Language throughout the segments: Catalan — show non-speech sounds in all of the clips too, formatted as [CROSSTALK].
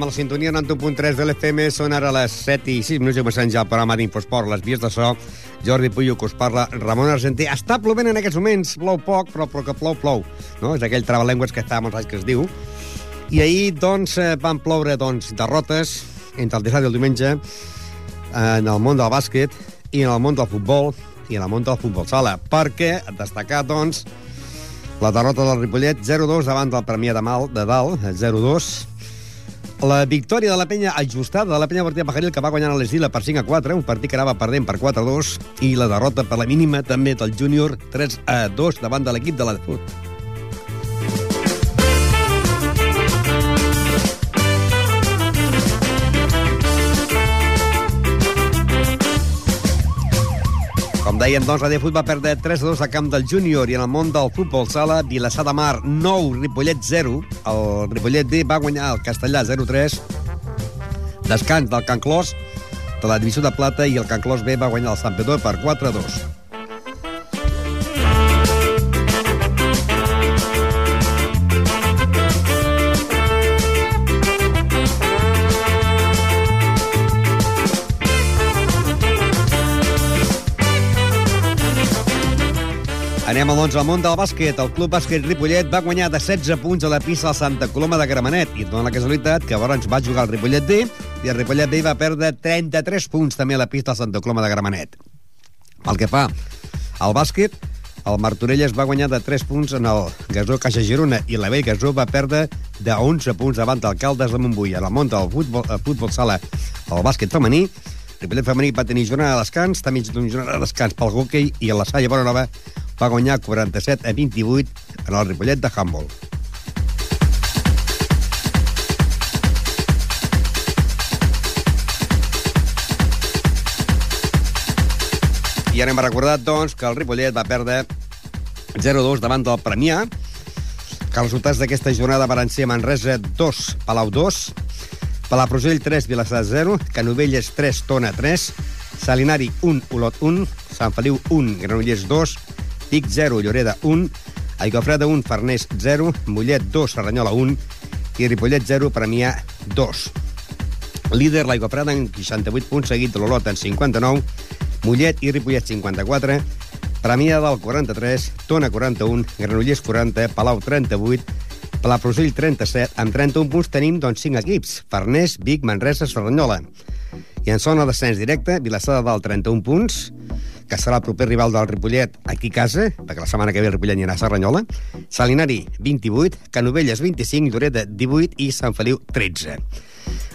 A la sintonia 91.3 de l'FM, són ara les 7 i 6 minuts i començant ja el programa d'Infosport, les vies de so, Jordi Puyo, que us parla, Ramon Argentí. Està plovent en aquests moments, plou poc, però, però que plou, plou. No? És aquell trabalengües que fa molts anys que es diu. I ahir, doncs, eh, van ploure doncs, derrotes entre el dissabte i el diumenge en el món del bàsquet i en el món del futbol i en el món del futbol sala, perquè, destacar, doncs, la derrota del Ripollet 0-2 davant del Premià de Mal de dalt, 0-2, la victòria de la penya ajustada de la penya Martí Pajaril, que va guanyar a l'Esdila per 5 a 4, un partit que anava perdent per 4 a 2, i la derrota per la mínima també del júnior 3 a 2 davant de l'equip de la dèiem, doncs, la Fut va perdre 3 a 2 a camp del júnior i en el món del futbol sala, Vilassar de Mar 9, Ripollet 0. El Ripollet D va guanyar el Castellà 0-3. Descans del Can Clos de la divisió de plata i el Can Clos B va guanyar el Sant Pedro per 4 a 2. Anem doncs, al món del bàsquet. El Club Bàsquet Ripollet va guanyar de 16 punts a la pista al Santa Coloma de Gramenet. I dona la casualitat que llavors va jugar el Ripollet D i el Ripollet B va perdre 33 punts també a la pista al Santa Coloma de Gramenet. Pel que fa al bàsquet, el Martorelles va guanyar de 3 punts en el Gasó Caixa Girona i la Vell Gasó va perdre de 11 punts davant del Caldes de Montbui. En el món del futbol, el futbol sala, el bàsquet femení, Ripollet femení va tenir jornada de descans, també una jornada de descans pel hoquei i a la Salle Bonanova va guanyar 47 a 28 en el Ripollet de Handball. I ara hem recordat, doncs, que el Ripollet va perdre 0-2 davant del Premià, que els resultats d'aquesta jornada van ser Manresa 2, Palau 2, Palafrugell 3, Vilassar 0, Canovelles 3, Tona 3, Salinari 1, Olot 1, Sant Feliu 1, Granollers 2, Vic 0, Lloreda 1, Aigafreda 1, Farners 0, Mollet 2, Serranyola 1 i Ripollet 0, Premià 2. Líder l'Aigafreda en 68 punts, seguit de l'Olot en 59, Mollet i Ripollet 54, Premià del 43, Tona 41, Granollers 40, Palau 38, Palafrugell 37. Amb 31 punts tenim doncs, 5 equips. Farners, Vic, Manresa, Serranyola. I en zona descens directe, Vilassar de Dalt 31 punts, que serà el proper rival del Ripollet aquí a casa, perquè la setmana que ve el Ripollet anirà a Serranyola. Salinari, 28, Canovelles, 25, Lloreda, 18 i Sant Feliu, 13.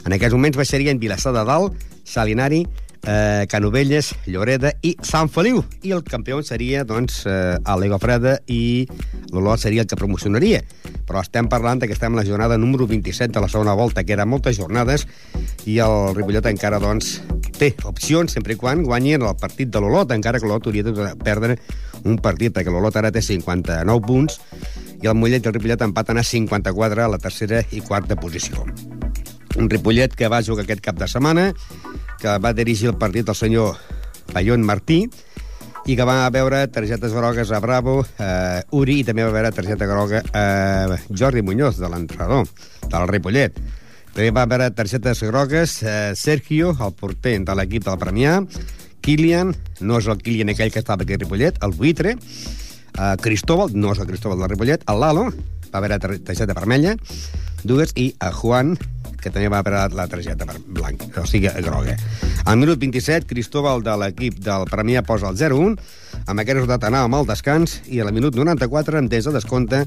En aquests moments baixarien Vilassar de Dalt, Salinari, eh, Canovelles, Lloreda i Sant Feliu. I el campió seria, doncs, eh, Alegó Freda i l'Olot seria el que promocionaria. Però estem parlant que estem en la jornada número 27 de la segona volta, que eren moltes jornades, i el Ripollet encara, doncs, té opcions sempre i quan guanyin el partit de l'Olot, encara que l'Olot hauria de perdre un partit, perquè l'Olot ara té 59 punts, i el Mollet i el Ripollet empaten a 54 a la tercera i quarta posició. Un Ripollet que va jugar aquest cap de setmana, que va dirigir el partit el senyor Pallón Martí, i que va veure targetes grogues a Bravo, eh, Uri, i també va veure targeta groga a Jordi Muñoz, de l'entrenador, del Ripollet. També va veure targetes grogues eh, Sergio, el porter de l'equip del Premià, Kilian, no és el Kilian aquell que estava aquí a Ripollet, el Buitre, eh, Cristóbal, no és el Cristóbal del Ripollet, el Lalo, va veure targeta vermella, dues, i a Juan, que també va per la targeta blanca, o sigui, groga. Al minut 27, Cristóbal de l'equip del Premià posa el 0-1, amb aquest resultat anàvem al descans, i a la minut 94, en des de descompte,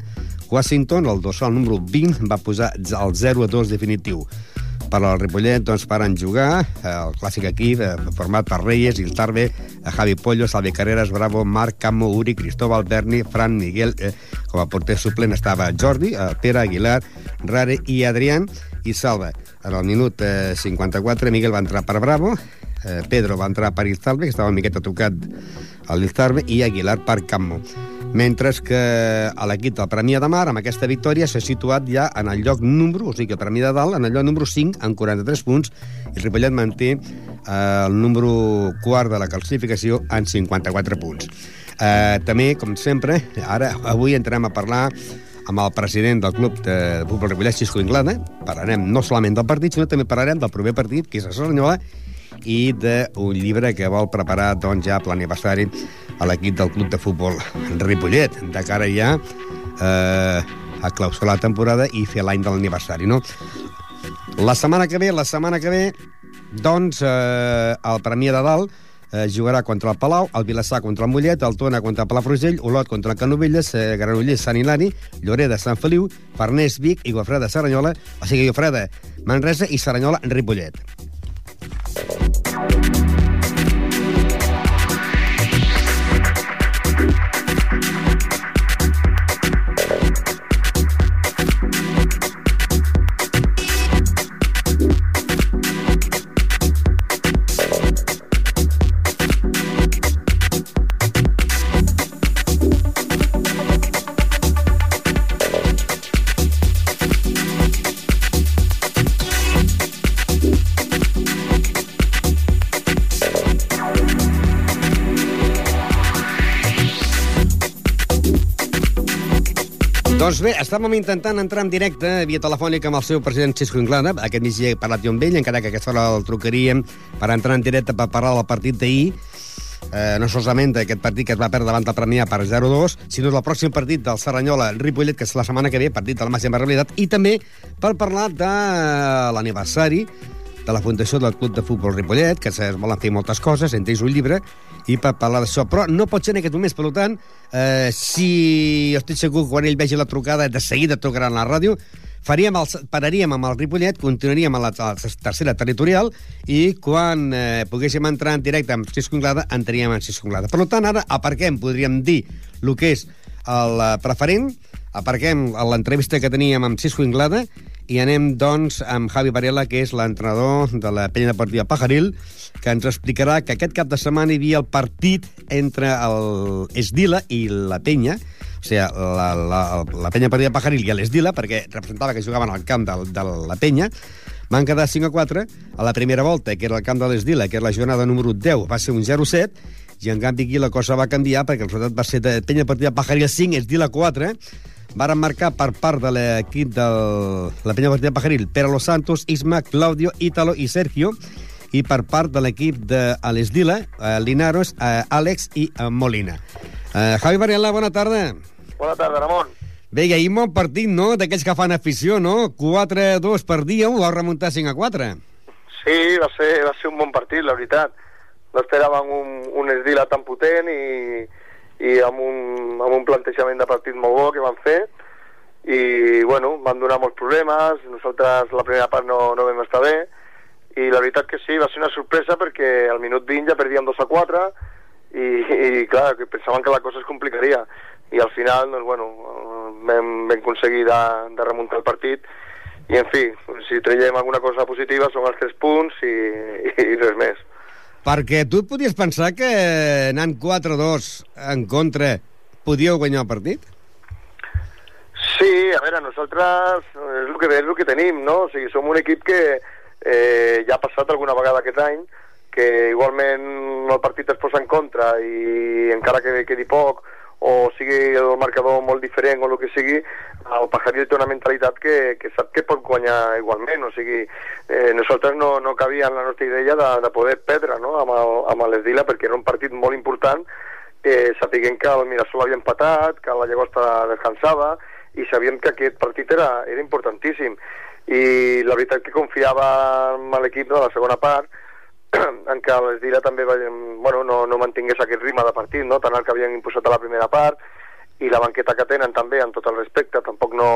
Washington, el dorsal número 20, va posar el 0-2 definitiu. Per al Ripollet, doncs, paren jugar el clàssic equip eh, format per Reyes, Iltarbe, Javi Pollo, Salvi Carreras, Bravo, Marc, Camo, Uri, Cristóbal, Berni, Fran, Miguel, eh, com a porter suplent estava Jordi, eh, Pere Aguilar, Rare i Adrián, i Salva. En el minut eh, 54, Miguel va entrar per Bravo, eh, Pedro va entrar per Iltarbe, que estava una miqueta tocat a l'Iltarbe, i Aguilar per Cammo. Mentre que l'equip del Premià de Mar, amb aquesta victòria, s'ha situat ja en el lloc número, o sigui, el Premià de Dalt, en el lloc número 5, amb 43 punts, i Ripollet manté eh, el número quart de la classificació en 54 punts. Eh, també, com sempre, ara avui entrem a parlar amb el president del club de futbol Ripollet, Xisco Inglada. Parlarem no solament del partit, sinó també parlarem del proper partit, que és a Cerdanyola, i d'un llibre que vol preparar doncs, ja per l'aniversari a l'equip del club de futbol Ripollet, de cara ja eh, a clausurar la temporada i fer l'any de l'aniversari, no? La setmana que ve, la setmana que ve, doncs, eh, el Premià de Dalt eh, jugarà contra el Palau, el Vilassar contra el Mollet, el Tona contra el Palafrugell, Olot contra el Canovelles, eh, Granollers, Sant Hilari, Lloreda, Sant Feliu, Farners, Vic i Guafreda, Cerdanyola, o sigui, Guafreda, Manresa i Cerdanyola, Ripollet. Doncs bé, estàvem intentant entrar en directe via telefònica amb el seu president Xisco Inglada. Aquest migdia he parlat jo amb ell, encara que aquesta hora el trucaríem per entrar en directe per parlar del partit d'ahir. Eh, no solament d'aquest partit que es va perdre davant del Premià per 0-2, sinó del pròxim partit del Serranyola-Ripollet, que és la setmana que ve, partit de la màxima realitat, i també per parlar de l'aniversari de la Fundació del Club de Futbol Ripollet, que es volen fer moltes coses, entre ells un llibre, i per parlar d'això. Però no pot ser en aquest moments, per tant, eh, si estic segur que quan ell vegi la trucada, de seguida trucarà a la ràdio, faríem el, pararíem amb el Ripollet, continuaríem a la, a la tercera territorial i quan eh, poguéssim entrar en directe amb Cisco Inglada, entraríem en Cisco Inglada. Per tant, ara aparquem, podríem dir, el que és el eh, preferent, aparquem l'entrevista que teníem amb Cisco Inglada i anem, doncs, amb Javi Varela, que és l'entrenador de la penya deportiva Pajaril, que ens explicarà que aquest cap de setmana hi havia el partit entre el Esdila i la penya, o sigui, la, la, la penya deportiva Pajaril i l'Esdila, perquè representava que jugaven al camp de, de la penya, van quedar 5 a 4 a la primera volta, que era el camp de l'Esdila, que era la jornada número 10, va ser un 0-7, i en canvi aquí la cosa va canviar perquè el resultat va ser de penya deportiva Pajaril 5, Esdila 4, varen marcar per part de l'equip de la penya deportiva Pajaril Pere Los Santos, Isma, Claudio, Ítalo i Sergio, i per part de l'equip de l'Esdila, eh, Linaros, eh, Àlex i eh, Molina. Eh, Javi Varela, bona tarda. Bona tarda, Ramon. Bé, i ahir bon partit, no?, d'aquells que fan afició, no? 4-2 per dia, ho va remuntar 5 a 4. Sí, va ser, va ser un bon partit, la veritat. No esperàvem un, un Esdila tan potent i, i amb un, amb un plantejament de partit molt bo que van fer i bueno, van donar molts problemes nosaltres la primera part no, no vam estar bé i la veritat que sí, va ser una sorpresa perquè al minut 20 ja perdíem 2 a 4 i, i clar, que pensaven que la cosa es complicaria i al final, doncs bueno, vam, vam aconseguir de, de remuntar el partit i en fi, si traiem alguna cosa positiva són els 3 punts i, i, res més. Perquè tu podies pensar que anant 4-2 en contra podíeu guanyar el partit? Sí, a veure, nosaltres és el que, és el que tenim, no? O sigui, som un equip que eh, ja ha passat alguna vegada aquest any, que igualment el partit es posa en contra i encara que quedi poc o sigui el marcador molt diferent o el que sigui, el Pajaril té una mentalitat que, que sap que pot guanyar igualment, o sigui, eh, nosaltres no, no cabia en la nostra idea de, de poder perdre no? amb, el, amb l'Esdila perquè era un partit molt important, eh, sapiguem que el Mirasol havia empatat, que la Llagosta descansava, i sabíem que aquest partit era, era importantíssim i la veritat que confiava en l'equip de la segona part [CLEARS THROAT] en què l'Esdila també va, bueno, no, no mantingués aquest ritme de partit, no? tant el que havien imposat a la primera part i la banqueta que tenen també, en tot el respecte, tampoc no,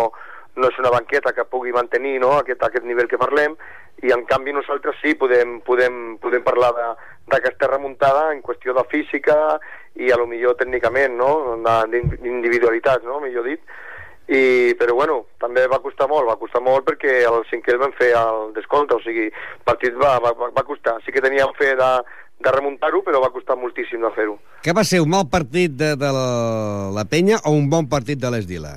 no és una banqueta que pugui mantenir no? aquest, aquest nivell que parlem i en canvi nosaltres sí podem, podem, podem parlar d'aquesta remuntada en qüestió de física i a lo millor tècnicament, no? d'individualitat, no? millor dit, i, però bueno, també va costar molt, va costar molt perquè el cinquè el vam fer al descompte, o sigui, el partit va, va, va costar. Sí que teníem fe de, de remuntar-ho, però va costar moltíssim de fer-ho. Què va ser, un mal partit de, de la, la penya o un bon partit de l'Esdila?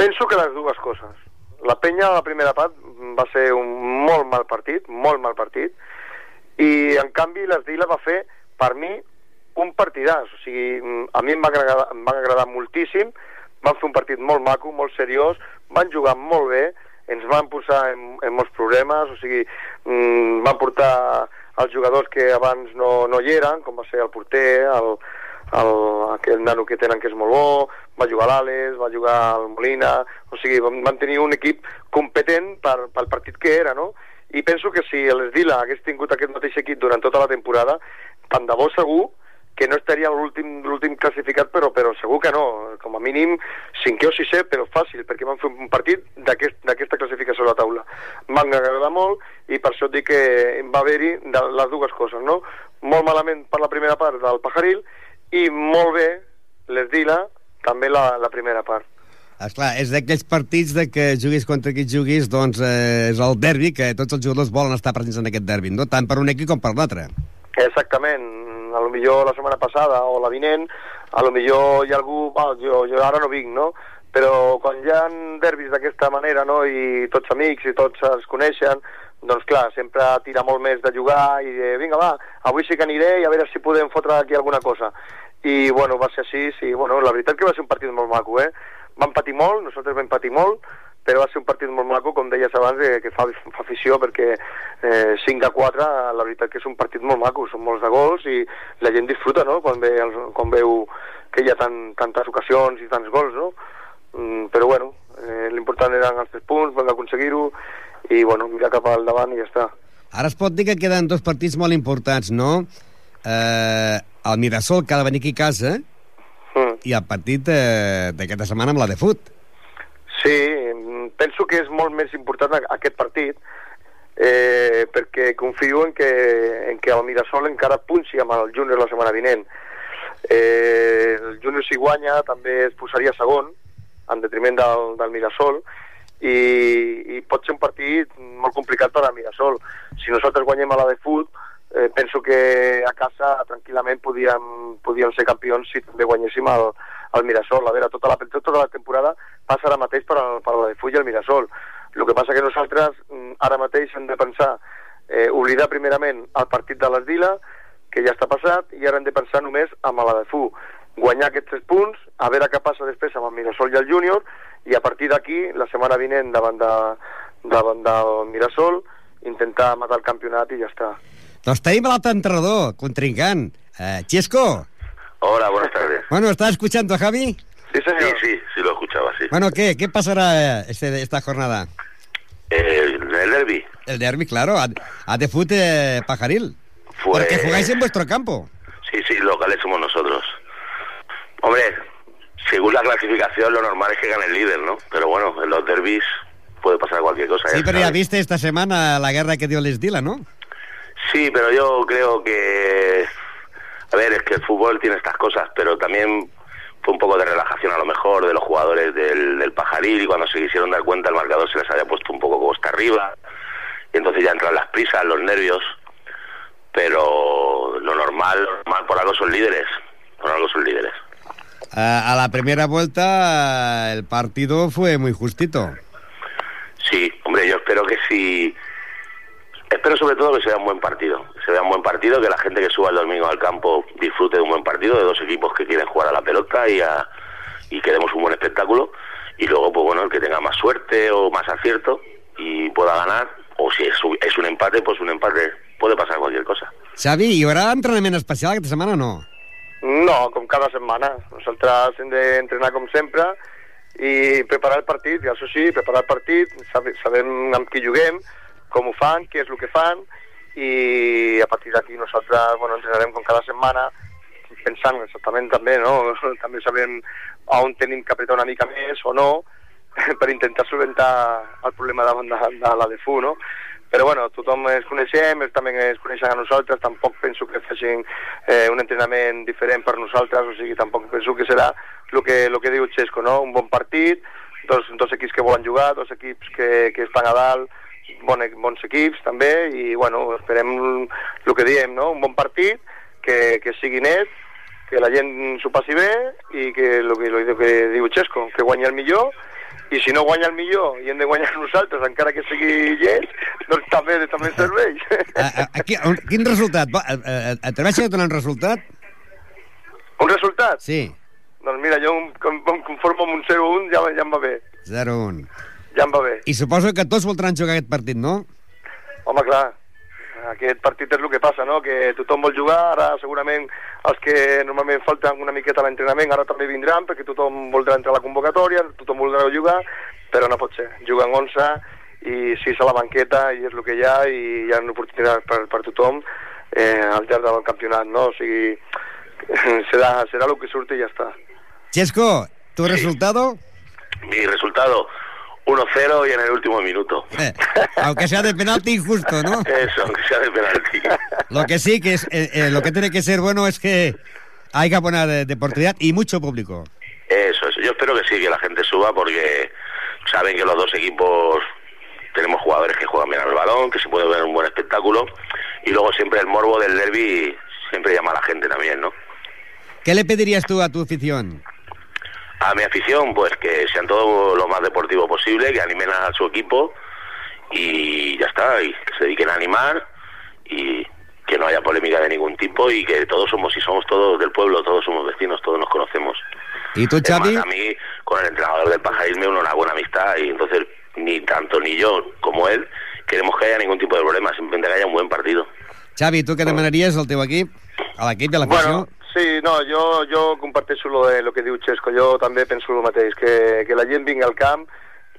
Penso que les dues coses. La penya, a la primera part, va ser un molt mal partit, molt mal partit, i en canvi l'Esdila va fer, per mi, un partidàs. O sigui, a mi em va agradar, em va agradar moltíssim, van fer un partit molt maco, molt seriós, van jugar molt bé, ens van posar en, en molts problemes, o sigui, mm, van portar els jugadors que abans no, no hi eren, com va ser el porter, el, el, aquell nano que tenen que és molt bo, va jugar l'Ales, va jugar el Molina, o sigui, van tenir un equip competent per, pel partit que era, no? I penso que si l'Esdila hagués tingut aquest mateix equip durant tota la temporada, tant de bo segur que no estaria l'últim classificat, però, però segur que no. Com a mínim cinquè o sisè, però fàcil, perquè van fer un partit d'aquesta aquest, classificació a la taula. M'han agradat molt i per això et dic que va haver-hi les dues coses, no? Molt malament per la primera part del Pajaril i molt bé l'Esdila, també la, la primera part. Esclar, és d'aquells partits de que juguis contra qui juguis, doncs eh, és el derbi, que tots els jugadors volen estar presents en aquest derbi, no? tant per un equip com per l'altre. Exactament, a lo millor la setmana passada o la vinent, a lo millor hi ha algú, well, jo, jo ara no vinc, no? Però quan hi ha derbis d'aquesta manera, no?, i tots amics i tots es coneixen, doncs clar, sempre tira molt més de jugar i de, vinga, va, avui sí que aniré i a veure si podem fotre aquí alguna cosa. I, bueno, va ser així, sí, bueno, la veritat que va ser un partit molt maco, eh? Vam patir molt, nosaltres vam patir molt, però va ser un partit molt maco, com deies abans, eh, que fa, fa afició, perquè eh, 5 a 4, la veritat que és un partit molt maco, són molts de gols i la gent disfruta, no?, quan, ve, quan veu que hi ha tan, tantes ocasions i tants gols, no? Mm, però, bueno, eh, l'important eren els tres punts, vam aconseguir-ho, i, bueno, mirar cap al davant i ja està. Ara es pot dir que queden dos partits molt importants, no? Eh, el Mirasol, que ha de venir aquí a casa, mm. i el partit eh, d'aquesta setmana amb la de fut. Sí, penso que és molt més important aquest partit eh, perquè confio en que, en que el Mirasol encara punxi amb el Júnior la setmana vinent. Eh, el Júnior si guanya també es posaria segon en detriment del, del Mirasol i, i pot ser un partit molt complicat per al Mirasol. Si nosaltres guanyem a la de fut, eh, penso que a casa tranquil·lament podíem, podíem ser campions si també guanyéssim el, el Mirasol. A veure, tota la, tota la temporada passa ara mateix per, al, per la de Full i el Mirasol. El que passa que nosaltres mm, ara mateix hem de pensar, eh, oblidar primerament el partit de l'Esdila, que ja està passat, i ara hem de pensar només amb la de Fu. Guanyar aquests tres punts, a veure què passa després amb el Mirasol i el Júnior, i a partir d'aquí, la setmana vinent davant, de, davant del Mirasol, intentar matar el campionat i ja està. Doncs tenim l'altre entrenador, contrincant. Eh, Chesco. Hola, buenas tardes. [LAUGHS] Bueno, ¿estás escuchando a Javi? Sí, señor. Sí, sí, sí lo escuchaba, sí. Bueno, ¿qué, qué pasará este, esta jornada? Eh, el derby. El derby, claro. A, a de fute eh, Pajaril. Porque jugáis en vuestro campo. Sí, sí, locales somos nosotros. Hombre, según la clasificación, lo normal es que gane el líder, ¿no? Pero bueno, en los derbis puede pasar cualquier cosa. Sí, pero ya viste esta semana la guerra que dio el Esdila, ¿no? Sí, pero yo creo que... A ver, es que el fútbol tiene estas cosas, pero también fue un poco de relajación a lo mejor de los jugadores del, del Pajaril y cuando se quisieron dar cuenta el marcador se les había puesto un poco costa arriba y entonces ya entran las prisas, los nervios, pero lo normal, lo normal por algo son líderes, por algo son líderes. A, la primera vuelta el partido fue muy justito. Sí, hombre, yo espero que si espero sobre todo que sea un buen partido, se vea un buen partido, que la gente que suba el domingo al campo disfrute de un buen partido, de dos equipos que quieren jugar a la pelota y, a, y que demos un buen espectáculo. Y luego, pues bueno, el que tenga más suerte o más acierto y pueda ganar, o si es, es un empate, pues un empate puede pasar cualquier cosa. Xavi, hi haurà entrenament especial aquesta setmana o no? No, com cada setmana. Nosaltres hem d'entrenar com sempre i preparar el partit, i això sí, preparar el partit, sabem amb qui juguem, com ho fan, què és el que fan, i a partir d'aquí nosaltres bueno, entrenarem com cada setmana pensant exactament també, no? [LAUGHS] també sabem on tenim que apretar una mica més o no [LAUGHS] per intentar solventar el problema davant de, de la DFU, no? Però bueno, tothom ens coneixem, ells també ens coneixen a nosaltres, tampoc penso que facin eh, un entrenament diferent per nosaltres, o sigui, tampoc penso que serà el que, lo que diu Xesco, no? Un bon partit, dos, dos equips que volen jugar, dos equips que, que estan a dalt, bon, bons equips també i bueno, esperem el que diem, no? un bon partit, que, que sigui net, que la gent s'ho passi bé i que el que, lo que diu Xesco, que guanyi el millor i si no guanya el millor i hem de guanyar nosaltres, encara que sigui llest, doncs també, també serveix. A, a, a, quin resultat? Atreveixes a donar un resultat? Un resultat? Sí. Doncs mira, jo em, em conformo amb un 0-1, ja, ja em va bé. 0-1. Ja em va bé. I suposo que tots voldran jugar aquest partit, no? Home, clar, aquest partit és el que passa, no? Que tothom vol jugar, ara segurament els que normalment falten una miqueta a l'entrenament ara també vindran, perquè tothom voldrà entrar a la convocatòria, tothom voldrà jugar, però no pot ser. Juguen 11 i 6 a la banqueta i és el que hi ha i hi ha oportunitats per, per tothom eh, al llarg del campionat, no? O sigui, [LAUGHS] serà, serà el que surti i ja està. Chesco, ¿tu Sí. resultado? Mi resultado, 1-0 y en el último minuto. [LAUGHS] Eh, aunque sea de penalti injusto, ¿no? Eso, aunque sea de penalti. Lo que sí que es, eh, eh, lo que tiene que ser bueno es que haya buena de- deportividad y mucho público. Eso, eso. Yo espero que sí, que la gente suba porque saben que los dos equipos tenemos jugadores que juegan bien al balón, que se puede ver un buen espectáculo y luego siempre el morbo del derby siempre llama a la gente también, ¿no? ¿Qué le pedirías tú a tu afición? A mi afición, pues que sean todo lo más deportivo posible, que animen a su equipo y ya está, y que se dediquen a animar y que no haya polémica de ningún tipo y que todos somos, y somos todos del pueblo, todos somos vecinos, todos nos conocemos. ¿Y tú, Es más, a mí, con el entrenador del Pajaril me une una buena amistad y entonces ni tanto ni yo como él queremos que haya ningún tipo de problema, simplemente que haya un buen partido. Xavi, tu què demanaries al teu equip? A l'equip i a l'afició? Bueno, sí, no, jo, jo comparteixo lo, de, lo que diu Xesco, jo també penso el mateix, que, que la gent vingui al camp,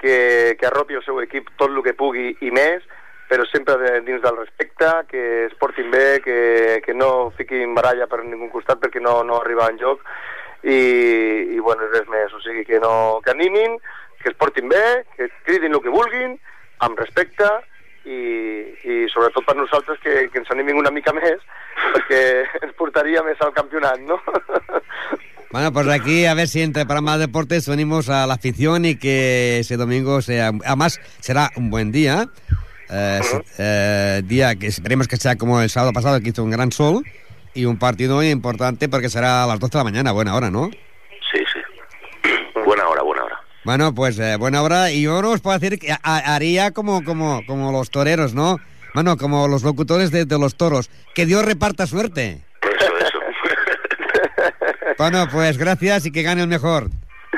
que, que arropi el seu equip tot el que pugui i més, però sempre de, dins del respecte, que es portin bé, que, que no fiquin baralla per ningú costat perquè no, no arriba en joc, i, i bueno, res més, o sigui, que, no, que animin, que es portin bé, que cridin el que vulguin, amb respecte, i, i sobretot per nosaltres que, que ens animin una mica més perquè [LAUGHS] ens portaria més al campionat, no? [LAUGHS] Bueno, pues aquí a ver si entre Parama Deportes venimos a la afición y que ese domingo sea... Además, será un buen día. eh, eh, día que esperemos que sea como el sábado pasado, que hizo un gran sol. Y un partido importante porque será a las 12 de la mañana, buena hora, ¿no? Sí, sí. buena hora, buena hora. Bueno, pues eh, buena hora. Y yo no os puedo decir que ha- haría como, como, como los toreros, ¿no? Bueno, como los locutores de, de los toros. Que Dios reparta suerte. Eso, eso. Bueno, pues gracias y que gane el mejor.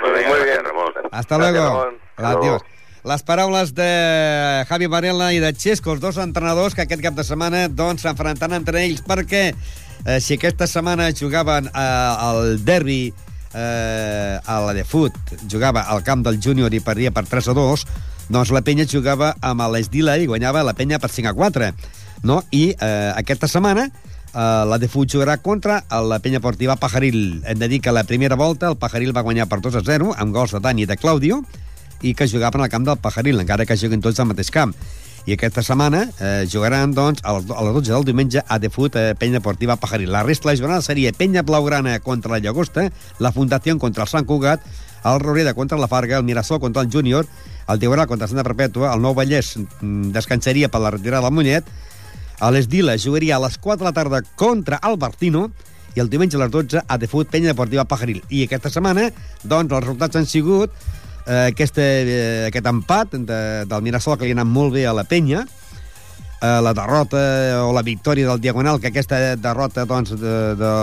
Muy bien. Ramón. Hasta luego. Adiós. Les paraules de Javi Varela i de Xesco, els dos entrenadors que aquest cap de setmana doncs s'enfrontaran entre ells perquè eh, si aquesta setmana jugaven eh, al derbi eh, a la de Foot, jugava al camp del júnior i perdia per 3 a 2, doncs la penya jugava amb l'Esdila i guanyava la penya per 5 a 4. No? I eh, aquesta setmana eh, la de Foot jugarà contra la penya portiva Pajaril. Hem de dir que la primera volta el Pajaril va guanyar per 2 a 0 amb gols de Dani i de Claudio i que jugaven al camp del Pajaril, encara que juguin tots al mateix camp. I aquesta setmana eh, jugaran, doncs, a les, a les 12 del diumenge a De Foot, eh, Penya Deportiva Pajaril. La resta de la jornada seria Penya Blaugrana contra la Llagosta, la Fundació contra el Sant Cugat, el Roreda contra la Farga, el Mirasol contra el Júnior, el Tiurà contra Santa Perpètua, el Nou Vallès mm, descansaria per la retirada del Mollet, a l'Esdila jugaria a les 4 de la tarda contra el Bartino i el diumenge a les 12 a De Foot, Penya Deportiva Pajaril. I aquesta setmana, doncs, els resultats han sigut eh, aquest, eh, aquest empat de, del Mirasol que li ha anat molt bé a la penya, eh, la derrota o la victòria del Diagonal, que aquesta derrota doncs, de, de,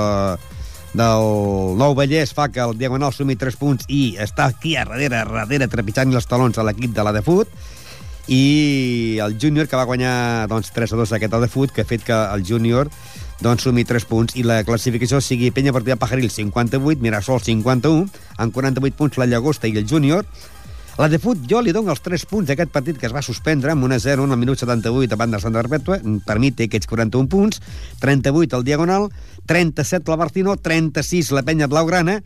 del Nou Vallès fa que el Diagonal sumi 3 punts i està aquí a darrere, a darrere trepitjant els talons a l'equip de la de Foot. I el júnior que va guanyar doncs, 3 a 2 aquest de Foot que ha fet que el júnior doncs sumi 3 punts. I la classificació sigui Penya Partida Pajaril 58, Mirasol 51 amb 48 punts la Llagosta i el júnior. La de Foot jo li dono els 3 punts d'aquest partit que es va suspendre amb 1 a 0 en el minut 78 davant de Santa Perpètua per mi té aquests 41 punts. 38 el Diagonal 37 la Bartino 36 la Penya Blaugrana.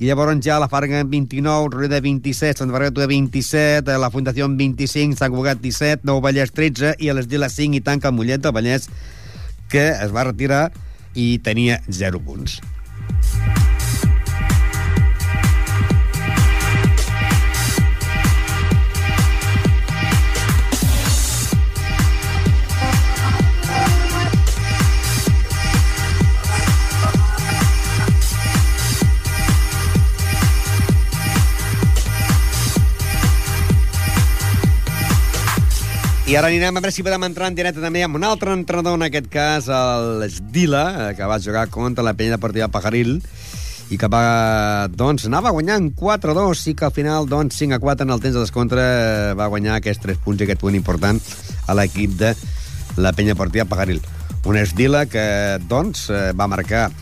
I llavors ja la Farga amb 29, Roreda 27, Sant Barreto 27, la Fundació amb 25, Sant Cugat 17, Nou Vallès 13 i a l'Esdila 5 i tanca el Mollet del Vallès que es va retirar i tenia 0 punts. I ara anirem a veure si podem entrar en directe també amb un altre entrenador, en aquest cas, l'Esdila, eh, que va jugar contra la penya deportiva Pajaril, i que va, doncs, anava guanyant 4-2 i que al final, doncs, 5-4 en el temps de descontre va guanyar aquests 3 punts i aquest punt important a l'equip de la penya partida Pagaril. Un Esdila que, doncs, eh, va marcar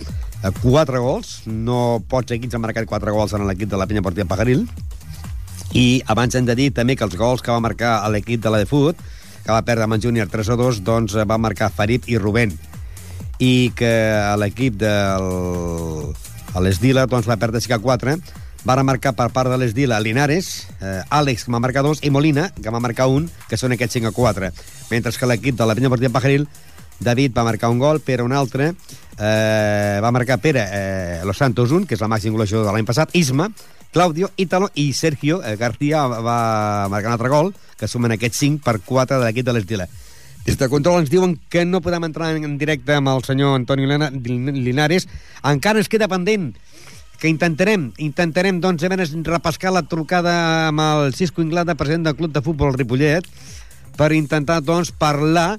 4 gols, no pots equips han marcat 4 gols en l'equip de la penya partida Pagaril, i abans hem de dir també que els gols que va marcar l'equip de la de Fut, que va perdre amb en Júnior 3 2, doncs va marcar Farib i Rubén. I que l'equip del a l'Esdila doncs, va perdre 5 a 4, va remarcar per part de l'Esdila Linares, eh, Àlex, que va marcar dos, i Molina, que va marcar un, que són aquests 5 a 4. Mentre que l'equip de la Penya Partida Pajaril, David va marcar un gol, Pere un altre, eh, va marcar Pere eh, Los Santos un, que és la màxim golejador de l'any passat, Isma, Claudio, Italo i Sergio eh, García va marcar un altre gol, que sumen aquests 5 per 4 de l'equip de l'Esdila. Des de control ens diuen que no podem entrar en directe amb el senyor Antoni Linares. Encara ens queda pendent que intentarem, intentarem doncs, a veure, repescar la trucada amb el Cisco Inglada, president del Club de Futbol Ripollet, per intentar, doncs, parlar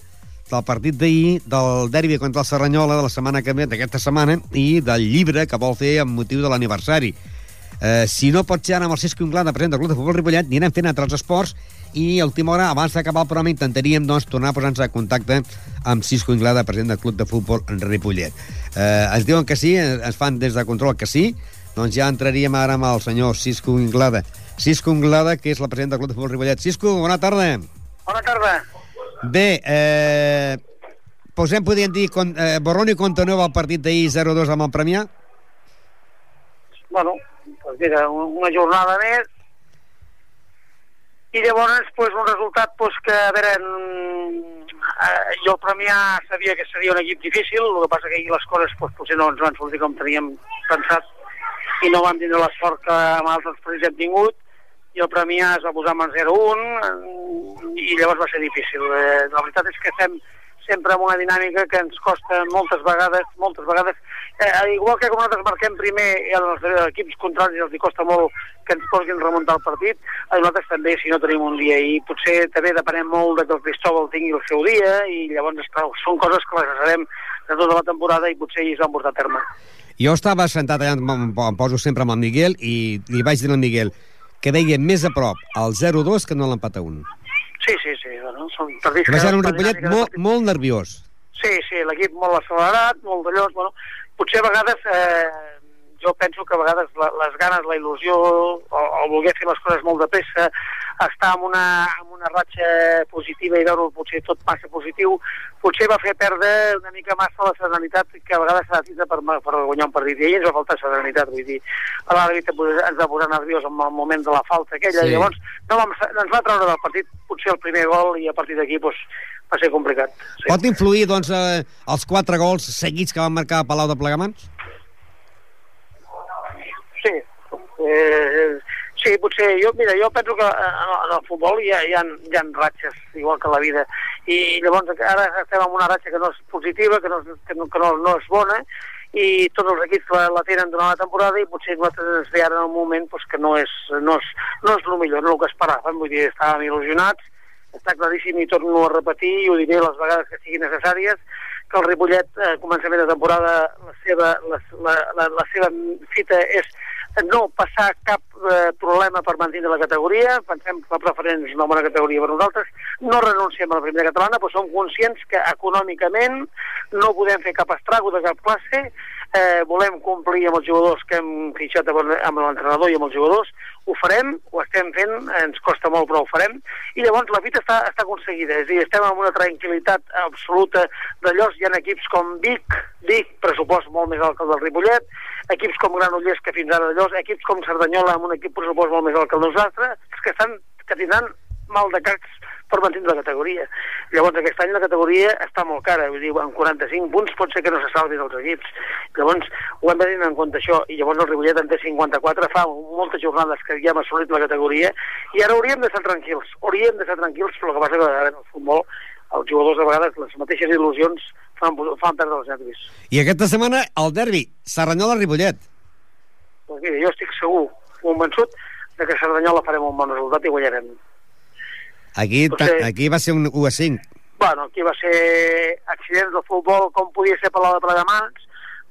del partit d'ahir, del derbi contra el Serranyola de la setmana que ve, d'aquesta setmana, i del llibre que vol fer amb motiu de l'aniversari. Eh, si no pot ser ara amb el Cisco Inglada, president del Club de Futbol Ripollet, anirem fent altres esports i a última hora, abans d'acabar el programa, intentaríem doncs, tornar a posar-nos en contacte amb Cisco Inglada, president del Club de Futbol Ripollet. Eh, ens diuen que sí, ens fan des de control que sí, doncs ja entraríem ara amb el senyor Cisco Inglada. Cisco Inglada, que és la presidenta del Club de Futbol Ripollet. Cisco, bona tarda. Bona tarda. Bé, eh, posem, podríem dir, con, eh, borrón i contoneu el partit d'ahir 0-2 amb el Premià? Bueno, pues mira, una jornada més, i llavors pues, un resultat pues, que a veure eh, jo el Premià sabia que seria un equip difícil el que passa que ahir les coses pues, potser no ens van sortir com teníem pensat i no vam tindre l'esport que amb altres partits hem tingut. I el Premià es va posar amb 0-1 i llavors va ser difícil. Eh, la veritat és que estem sempre amb una dinàmica que ens costa moltes vegades, moltes vegades, eh, igual que quan nosaltres marquem primer i als equips contraris els costa molt que ens posin remuntar el partit, a nosaltres també, si no tenim un dia, i potser també depenem molt de que el Cristóbal tingui el seu dia, i llavors esclar, són coses que les sabem de tota la temporada i potser ells van portar a terme. Jo estava sentat allà, em, em poso sempre amb el Miguel, i li vaig dir al Miguel que veia més a prop el 0-2 que no l'empat a 1. Sí, sí, sí. Bueno, són partits Va ser un Ripollet molt, molt nerviós. Sí, sí, l'equip molt accelerat, molt d'allò... Bueno, potser a vegades eh, jo penso que a vegades la, les ganes, la il·lusió, o, o voler fer les coses molt de pressa, estar en una, en una ratxa positiva i veure potser tot massa positiu, potser va fer perdre una mica massa la serenitat que a vegades s'ha de per, per guanyar un partit. I ells va faltar serenitat, vull dir, a l'àrbit ens va posar nerviós en el moment de la falta aquella, sí. llavors no vam, ens va treure del partit potser el primer gol i a partir d'aquí doncs, va ser complicat. Sí. Pot influir, doncs, eh, els quatre gols seguits que van marcar a Palau de Plegamans? Sí, eh, sí, potser. Jo, mira, jo penso que en, en el futbol hi ha, hi, ha, hi ha ratxes, igual que la vida, i llavors ara estem en una ratxa que no és positiva, que no, que no, que no, no és bona, i tots els equips la, la tenen durant la temporada i potser nosaltres ens ve ara en un moment pues, que no és, no, és, no és el millor, no el que esperàvem, vull dir, estàvem il·lusionats, està claríssim i torno a repetir i ho diré les vegades que siguin necessàries, que el Ripollet a eh, començament de temporada la seva, la, la, la, la seva fita és no passar cap eh, problema per mantenir la categoria, pensem que la preferent és una bona categoria per nosaltres, no renunciem a la primera catalana, però som conscients que econòmicament no podem fer cap estrago de cap classe, eh, volem complir amb els jugadors que hem fitxat amb l'entrenador i amb els jugadors, ho farem, ho estem fent, ens costa molt però ho farem, i llavors la fita està, està aconseguida, és a dir, estem en una tranquil·litat absoluta de llocs, hi ha equips com Vic, Vic, pressupost molt més alt que el del Ripollet, equips com Granollers, que fins ara d'allò, equips com Cerdanyola, amb un equip pressupost molt més alt que el nosaltres, que, estan, que tindran mal de cacs per mantenir la categoria. Llavors, aquest any la categoria està molt cara, vull dir, amb 45 punts pot ser que no se salvin els equips. Llavors, ho hem de tenir en compte això, i llavors el Ripollet en té 54, fa moltes jornades que ja hem assolit la categoria, i ara hauríem de ser tranquils, hauríem de ser tranquils, però el que passa que en el futbol els jugadors a vegades les mateixes il·lusions fan, fan perdre els nervis. I aquesta setmana el derbi, Serranyola-Ripollet. Doncs mira, jo estic segur, convençut, de que Cerdanyola farem un bon resultat i guanyarem. Aquí, Potser... aquí va ser un 1 a 5. Bueno, aquí va ser accidents del futbol com podia ser per la de Plegamans,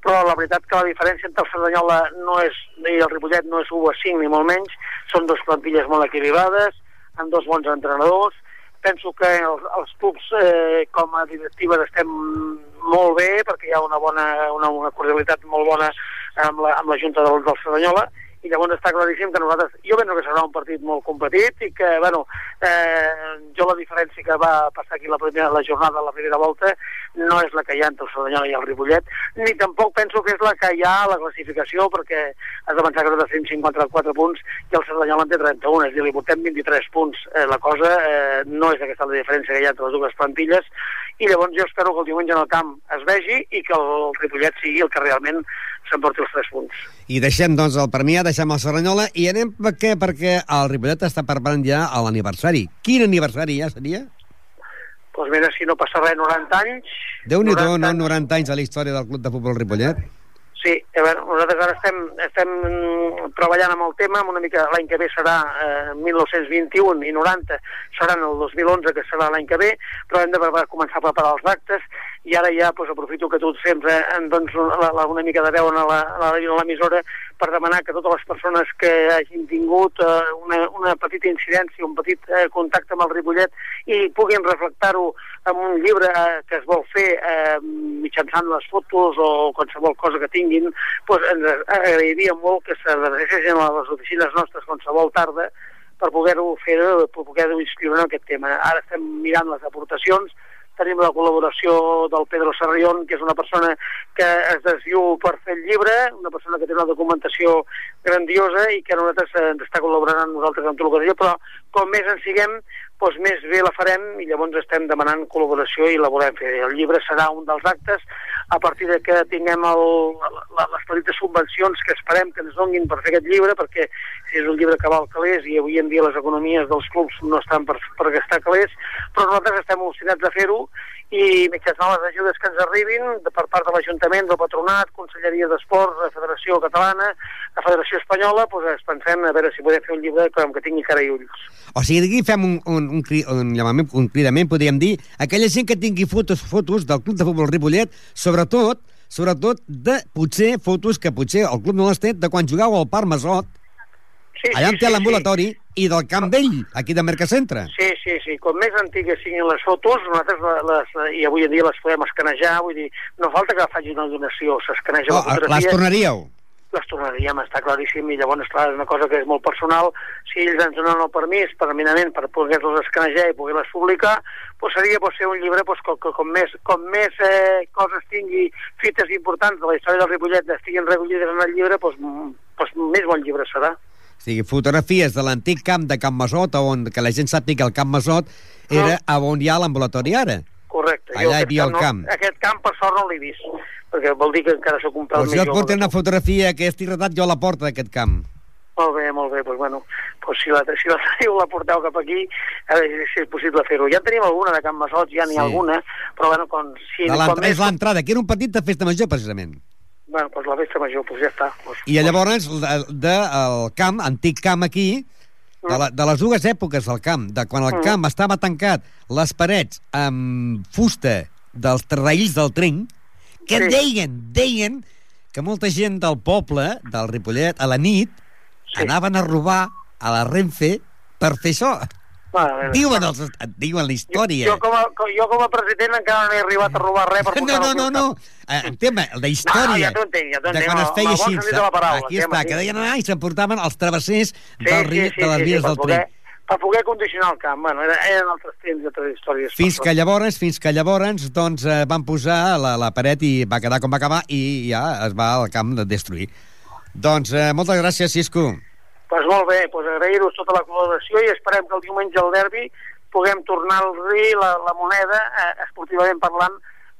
però la veritat que la diferència entre el Cerdanyola no és, i el Ripollet no és 1 a 5 ni molt menys, són dues plantilles molt equilibrades, amb dos bons entrenadors, penso que els, els clubs eh, com a directives estem molt bé perquè hi ha una bona una, una cordialitat molt bona amb la, amb la Junta del, del Cerdanyola i llavors està claríssim que nosaltres, jo penso que serà un partit molt competit i que, bueno, eh, jo la diferència que va passar aquí la primera la jornada, la primera volta, no és la que hi ha entre el Cerdanyola i el Ripollet, ni tampoc penso que és la que hi ha a la classificació, perquè has de pensar que nosaltres tenim 54 punts i el Cerdanyola en té 31, és a dir, li portem 23 punts. Eh, la cosa eh, no és aquesta la diferència que hi ha entre les dues plantilles, i llavors jo espero que el diumenge en el camp es vegi i que el Ripollet sigui el que realment s'emporti els tres punts. I deixem, doncs, el Premià, deixem el Serranyola i anem per què? Perquè el Ripollet està preparant ja a l'aniversari. Quin aniversari ja seria? Doncs pues mira, si no passa res, 90 anys... Déu-n'hi-do, no? 90 anys a la història del Club de Futbol Ripollet. Sí, a veure, nosaltres ara estem, estem treballant amb el tema, una mica l'any que ve serà eh, 1921 i 90 seran el 2011, que serà l'any que ve, però hem de començar a preparar els actes i ara ja pues, aprofito que tu sempre em dones una, una mica de veu a l'emissora per demanar que totes les persones que hagin tingut eh, una, una petita incidència, un petit eh, contacte amb el Ripollet i puguin reflectar-ho en un llibre eh, que es vol fer eh, mitjançant les fotos o qualsevol cosa que tinguin, pues, ens agrairia molt que s'adrecessin a les oficines nostres qualsevol tarda per poder-ho fer, per poder-ho inscriure en aquest tema. Ara estem mirant les aportacions, tenim la col·laboració del Pedro Sarrión, que és una persona que es desviu per fer el llibre, una persona que té una documentació grandiosa i que nosaltres ens està col·laborant amb nosaltres en tot el que però com més en siguem, doncs més bé la farem i llavors estem demanant col·laboració i la volem fer. El llibre serà un dels actes a partir de que tinguem el, la, les petites subvencions que esperem que ens donguin per fer aquest llibre, perquè és un llibre que val calés i avui en dia les economies dels clubs no estan per, per gastar calés, però nosaltres estem al·lucinats de fer-ho i mitjançant les ajudes que ens arribin de, per part de l'Ajuntament, del Patronat, Conselleria d'Esports, la Federació Catalana, la Federació Espanyola, doncs es pensem a veure si podem fer un llibre que, que tingui cara i ulls. O sigui, aquí fem un, un, un, cri, un, llamament, un cridament, podríem dir, aquella gent que tingui fotos fotos del Club de Futbol Ripollet, sobretot sobretot de potser fotos que potser el club no les té de quan jugau al Parc Masot, Sí, Allà sí, té sí, l'ambulatori sí. i del Camp Vell, aquí de Mercacentre. Sí, sí, sí. Com més antigues siguin les fotos, nosaltres les, les, i avui en dia les podem escanejar, vull dir, no falta que faci una donació, s'escaneja oh, la fotografia. Les tornaríeu? Les tornaríem, està claríssim, i llavors, clar, és una cosa que és molt personal. Si ells ens donen el permís, permanentment, per poder-los escanejar i poder-les publicar, pues seria pues, ser un llibre pues, que, que com més, com més eh, coses tingui, fites importants de la història del Ripollet estiguin recollides en el llibre, pues, pues, més bon llibre serà. O sigui, fotografies de l'antic camp de Camp Masot, on que la gent sàpiga que el Camp Masot era no. on hi ha l'ambulatori ara. Correcte. Allà hi havia el camp. No, aquest camp, per sort, no l'he vist, perquè vol dir que encara sóc un pèl pues més jo et porto una fotografia que estic retat jo a la porta d'aquest camp. Molt bé, molt bé, doncs bueno, pues si la, si la teniu la porteu cap aquí, a veure si és possible fer-ho. Ja en tenim alguna de Camp Masot, ja n'hi sí. ha alguna, però bueno, com... Si, de l'entrada, és l'entrada, que era un petit de festa major, precisament. Bueno, doncs la festa major, doncs ja està. Pues, I llavors, del de, el camp, antic camp aquí, de, la, de les dues èpoques del camp, de quan el mm. camp estava tancat, les parets amb fusta dels terraïls del tren, que sí. deien, deien que molta gent del poble, del Ripollet, a la nit, sí. anaven a robar a la Renfe per fer això. Bueno, diuen, els, diuen la història. Jo, jo, com a, jo com a president encara no he arribat a robar res per No, no, no, no. Eh, en tema, la història no, ja entenc, ja de quan es feia així. Aquí està, que deien anar i s'emportaven els travessers sí, del sí, sí, de les vies sí, del tren. Per poder condicionar el camp. Bueno, eren altres temps i altres històries. Fins que llavors, fins que llavors, doncs, eh, van posar la, la paret i va quedar com va acabar i ja es va al camp de destruir. Doncs eh, moltes gràcies, Cisco pues molt bé, pues agrair-vos tota la col·laboració i esperem que el diumenge al derbi puguem tornar-li la, la moneda, eh, esportivament parlant,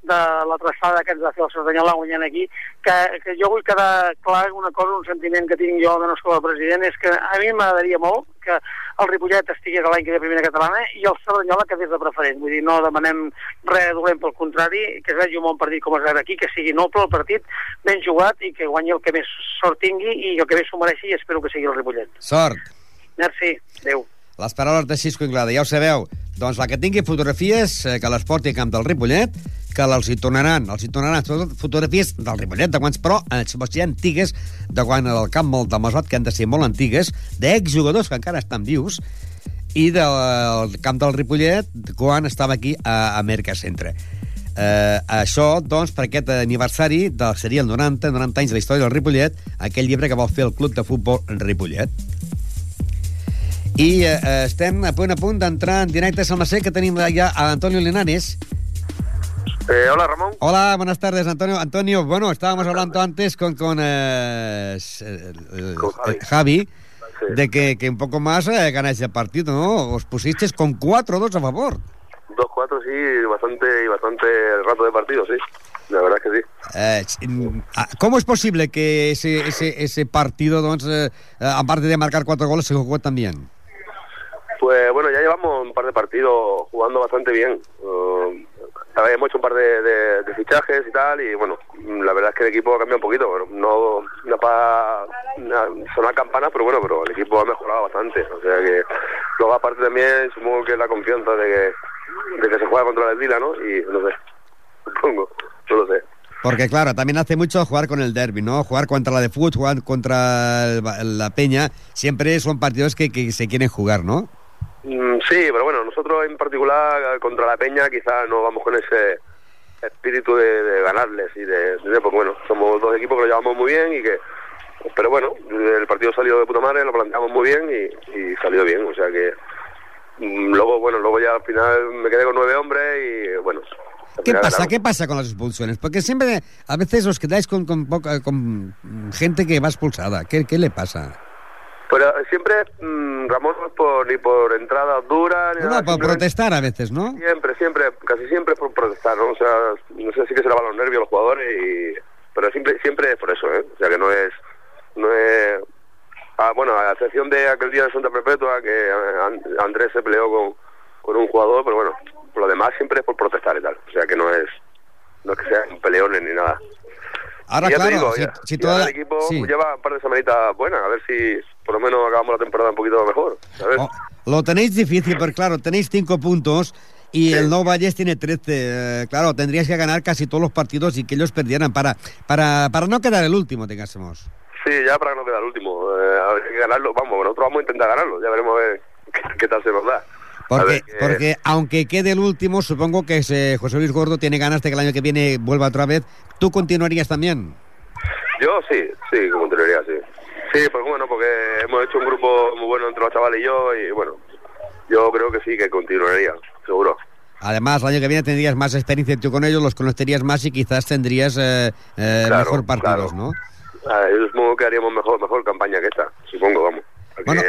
de la traçada que ens va fer el Cerdanyola guanyant aquí, que, que jo vull quedar clar una cosa, un sentiment que tinc jo de no com a president, és que a mi m'agradaria molt que el Ripollet estigués a l'any que ve primera catalana i el Cerdanyola quedés de preferent. Vull dir, no demanem res dolent, pel contrari, que es vegi un bon partit com es veu aquí, que sigui noble el partit, ben jugat i que guanyi el que més sort tingui i el que més s'ho mereixi i espero que sigui el Ripollet. Sort. Merci. Adéu. Les paraules de Xisco Inglada, ja ho sabeu. Doncs la que tingui fotografies, eh, que les porti a Camp del Ripollet, que els hi tornaran, els hi tornaran fotografies del Ripollet de quants, però eh, si antigues, de quan el camp molt de Masot, que han de ser molt antigues, d'exjugadors que encara estan vius, i del camp del Ripollet quan estava aquí a, a Mercacentre. Eh, això, doncs, per aquest aniversari del, seria el 90, 90 anys de la història del Ripollet, aquell llibre que vol fer el Club de Futbol Ripollet. I eh, estem a punt a punt d'entrar en directe a Salmacé, que tenim ja a Antonio Linares. Eh, hola, Ramón. Hola, buenas tardes, Antonio. Antonio, bueno, estábamos hablando antes con, con, eh, eh, Con Javi. eh, Javi Sí. de que, que un poco más eh, ganáis el partido, ¿no? Os pusisteis con 4-2 a favor. 2-4, sí, bastante, y bastante rato de partido, sí. La verdad es que sí. Eh, ¿Cómo es posible que ese, ese, ese partido, eh, eh, aparte de marcar cuatro goles, se jugó tan bien? Pues bueno, ya llevamos un par de partidos jugando bastante bien. Eh, ver, hemos hecho un par de, de- fichajes y tal, y bueno, la verdad es que el equipo ha cambiado un poquito. No, no para sonar campanas, pero bueno, pero el equipo ha mejorado bastante. O sea que luego aparte también supongo que la confianza de que, de que se juega contra el Vila, ¿no? Y no sé, supongo, no lo sé. Porque, claro, también hace mucho jugar con el derby, ¿no? Jugar contra la de fútbol, jugar contra la Peña, siempre son partidos que, que se quieren jugar, ¿no? Mm, Sí, pero bueno, nosotros en particular contra la Peña quizás no vamos con ese espíritu de, de ganarles y de, de- pues bueno, somos dos equipos que lo llevamos muy bien y que, pero bueno, el partido salió de puta madre, lo planteamos muy bien y, y salió bien, o sea que mm, luego, bueno, luego ya al final me quedé con nueve hombres y bueno. ¿Qué pasa? ¿Qué pasa con las expulsiones? Porque siempre, a veces os quedáis con, con, poca- con gente que va expulsada. ¿Qué, qué le pasa? Pero siempre, mm, Ramón, no es por, ni por entradas duras, ni No, nada, por protestar a veces, ¿no? Siempre, siempre, casi siempre es por protestar, ¿no? O sea, no sé si que se le van los nervios los jugadores, y, pero siempre, siempre es por eso, ¿eh? O sea, que no es, no es, ah, bueno, a excepción de aquel día de Santa Perpetua que An- Andrés se peleó con, con un jugador, pero bueno, por lo demás siempre es por protestar y tal, o sea, que no es, no es que sean peleones ni nada. Ahora, claro, digo, si, ya- si ya toda el equipo sí. lleva un par de semanitas buenas, a ver si por lo menos acabamos la temporada un poquito mejor, ¿sabes? Oh, lo tenéis difícil, porque claro, tenéis cinco puntos y el No Valles tiene 13. Eh, claro, tendríais que ganar casi todos los partidos y que ellos perdieran para, para, para no quedar el último, digásemos. Sí, ya para no quede el último. Eh, que ganarlo. Vamos, nosotros vamos a intentar ganarlo. Ya veremos a ver [LAUGHS] qué, qué tal se nos da. Porque, ver, porque aunque quede el último, supongo que ese José Luis Gordo tiene ganas de que el año que viene vuelva otra vez. ¿Tú continuarías también? Yo sí, sí, continuaría, sí. Sí, pues bueno, porque hemos hecho un grupo muy bueno entre los chavales y yo y bueno, yo creo que sí, que continuaría, seguro. Además, el año que viene tendrías más experiencia tú con ellos, los conocerías más y quizás tendrías eh, eh, Claro, mejor partidos, claro. ¿no? Ah, yo supongo que haríamos mejor mejor campaña que esta, supongo, vamos. Porque Bueno.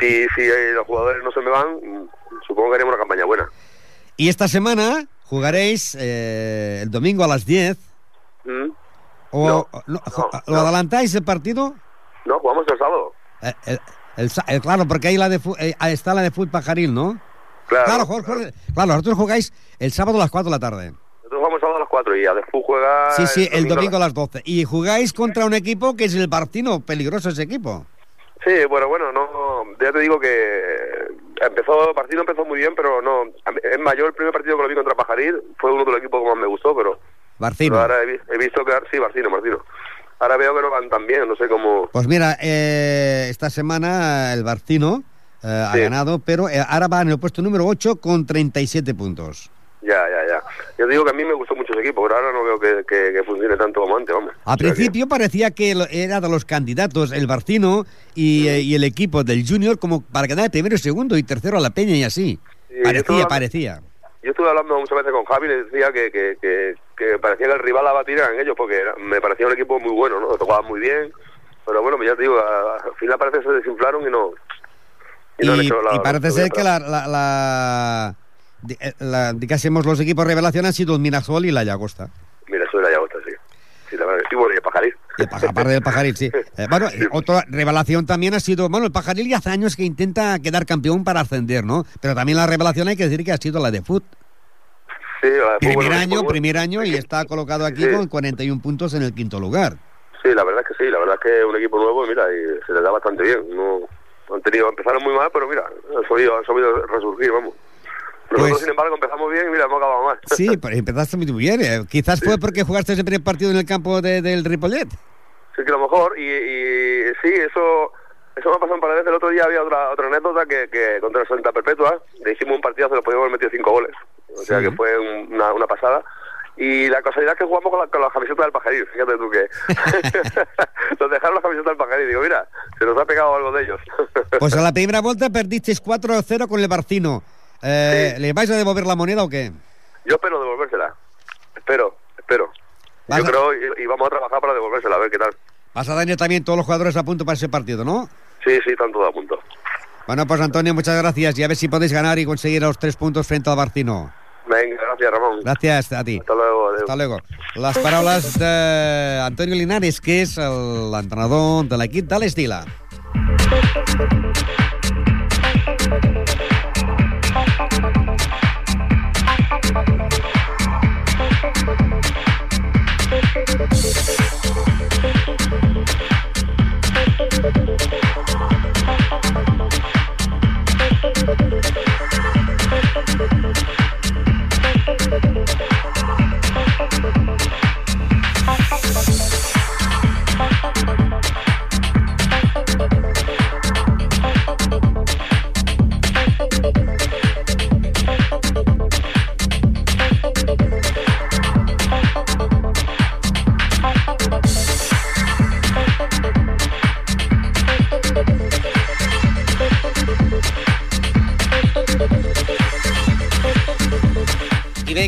si, si eh, los jugadores no se me van, supongo que haríamos una campaña buena. Y esta semana jugaréis eh, el domingo a las 10. ¿Mm? O, No, no, no, ¿Lo no. adelantáis el partido? No, jugamos el sábado. Eh, el- el sa- eh, claro, porque ahí la de eh, ahí está la de fútbol pajaril, ¿no? Claro, Claro, Jorge, claro. claro, vosotros jugáis el sábado a las 4 de la tarde. Nosotros jugamos el sábado a las 4 y a después juega... Sí, sí, el domingo a a las 12. Y jugáis contra un equipo que es el Barcino, peligroso ese equipo. Sí, bueno, bueno, no, ya te digo que empezó, el partido empezó muy bien, pero no, es mayor el primer partido que lo vi contra Pajaril, fue uno de los equipos que más me gustó, pero, Barcino. pero ahora he, vi- he visto que, sí, Martino, Martino, ahora veo que no van tan bien, no sé cómo, Pues mira, eh, esta semana el Barcino eh, ha Sí. ganado, pero eh, ahora va en el puesto número 8 con 37 puntos. ya, ya, ya. Yo digo que a mí me gustó mucho ese equipo, pero ahora no veo que, que- que funcione tanto como antes, O sea que- principio parecía que era de los candidatos el Barcino y, eh, y el equipo del Junior como para quedar primero, segundo y tercero a la Peña y así. Sí, parecía, parecía. Yo estuve hablando muchas veces con Javi y le decía que, que, que, que parecía que el rival a batir eran ellos, porque era- me parecía un equipo muy bueno, ¿no? Tocaban muy bien, pero bueno, ya te digo, al final parece que se desinflaron y no... Y, no han la- y parece ser que la, la, la, eh, la- digásemos, los equipos revelación han sido el Minasol y la Llagosta. Mira, soy la Llagosta, sí. sí la verdad. Y bueno, y el Pajaril. Y el aparte del Pajaril, sí. [LAUGHS] Eh, bueno, otra revelación también ha sido, bueno, el Pajaril ya hace años que intenta quedar campeón para ascender, ¿no? Pero también la revelación hay que decir que ha sido la de Foot. Sí, la- fue Primer bueno, año, bueno. primer año y está colocado aquí Sí. con 41 puntos en el quinto lugar. Sí, la verdad es que sí, la verdad es que es un equipo nuevo y mira, y se les da bastante bien. No, han tenido, empezaron muy mal, pero mira, han sabido, han sabido resurgir, vamos. Nosotros, Pues- sin embargo, empezamos bien y mira, hemos acabado mal. Sí, [LAUGHS] pero empezaste muy bien. eh. Quizás fue porque jugaste ese primer partido en el campo de- del Ripollet. Sí, que a lo mejor, y, y sí, eso eso me ha pasado un par de veces. El otro día había otra otra anécdota que, que contra el Santa Perpetua, le hicimos un partido, se lo podíamos haber metido cinco goles. O sea Sí. que fue un- una, una pasada. Y la casualidad es que jugamos con la, con la camiseta del pajarín, fíjate tú que... [LAUGHS] [LAUGHS] nos dejaron la camiseta del pajarín, digo, mira, se nos ha pegado algo de ellos. Pues a la primera vuelta perdisteis 4-0 con el Barcino. Eh, Sí. ¿Le vais a devolver la moneda o qué? Yo espero devolvérsela. Espero, espero. Yo a- creo y, y vamos a trabajar para devolvérsela, a ver qué tal. Vas a tener también todos los jugadores a punto para ese partido, ¿no? Sí, sí, están todos a punto. Bueno, pues Antonio, muchas gracias y a ver si podéis ganar y conseguir los tres puntos frente al Barcino. Venga, gracias, Ramon. Gràcies a ti. Hasta luego. adeu. Hasta luego. Les paraules d'Antonio Linares, que és el- l'entrenador de l'equip de l'Estila. Thank you.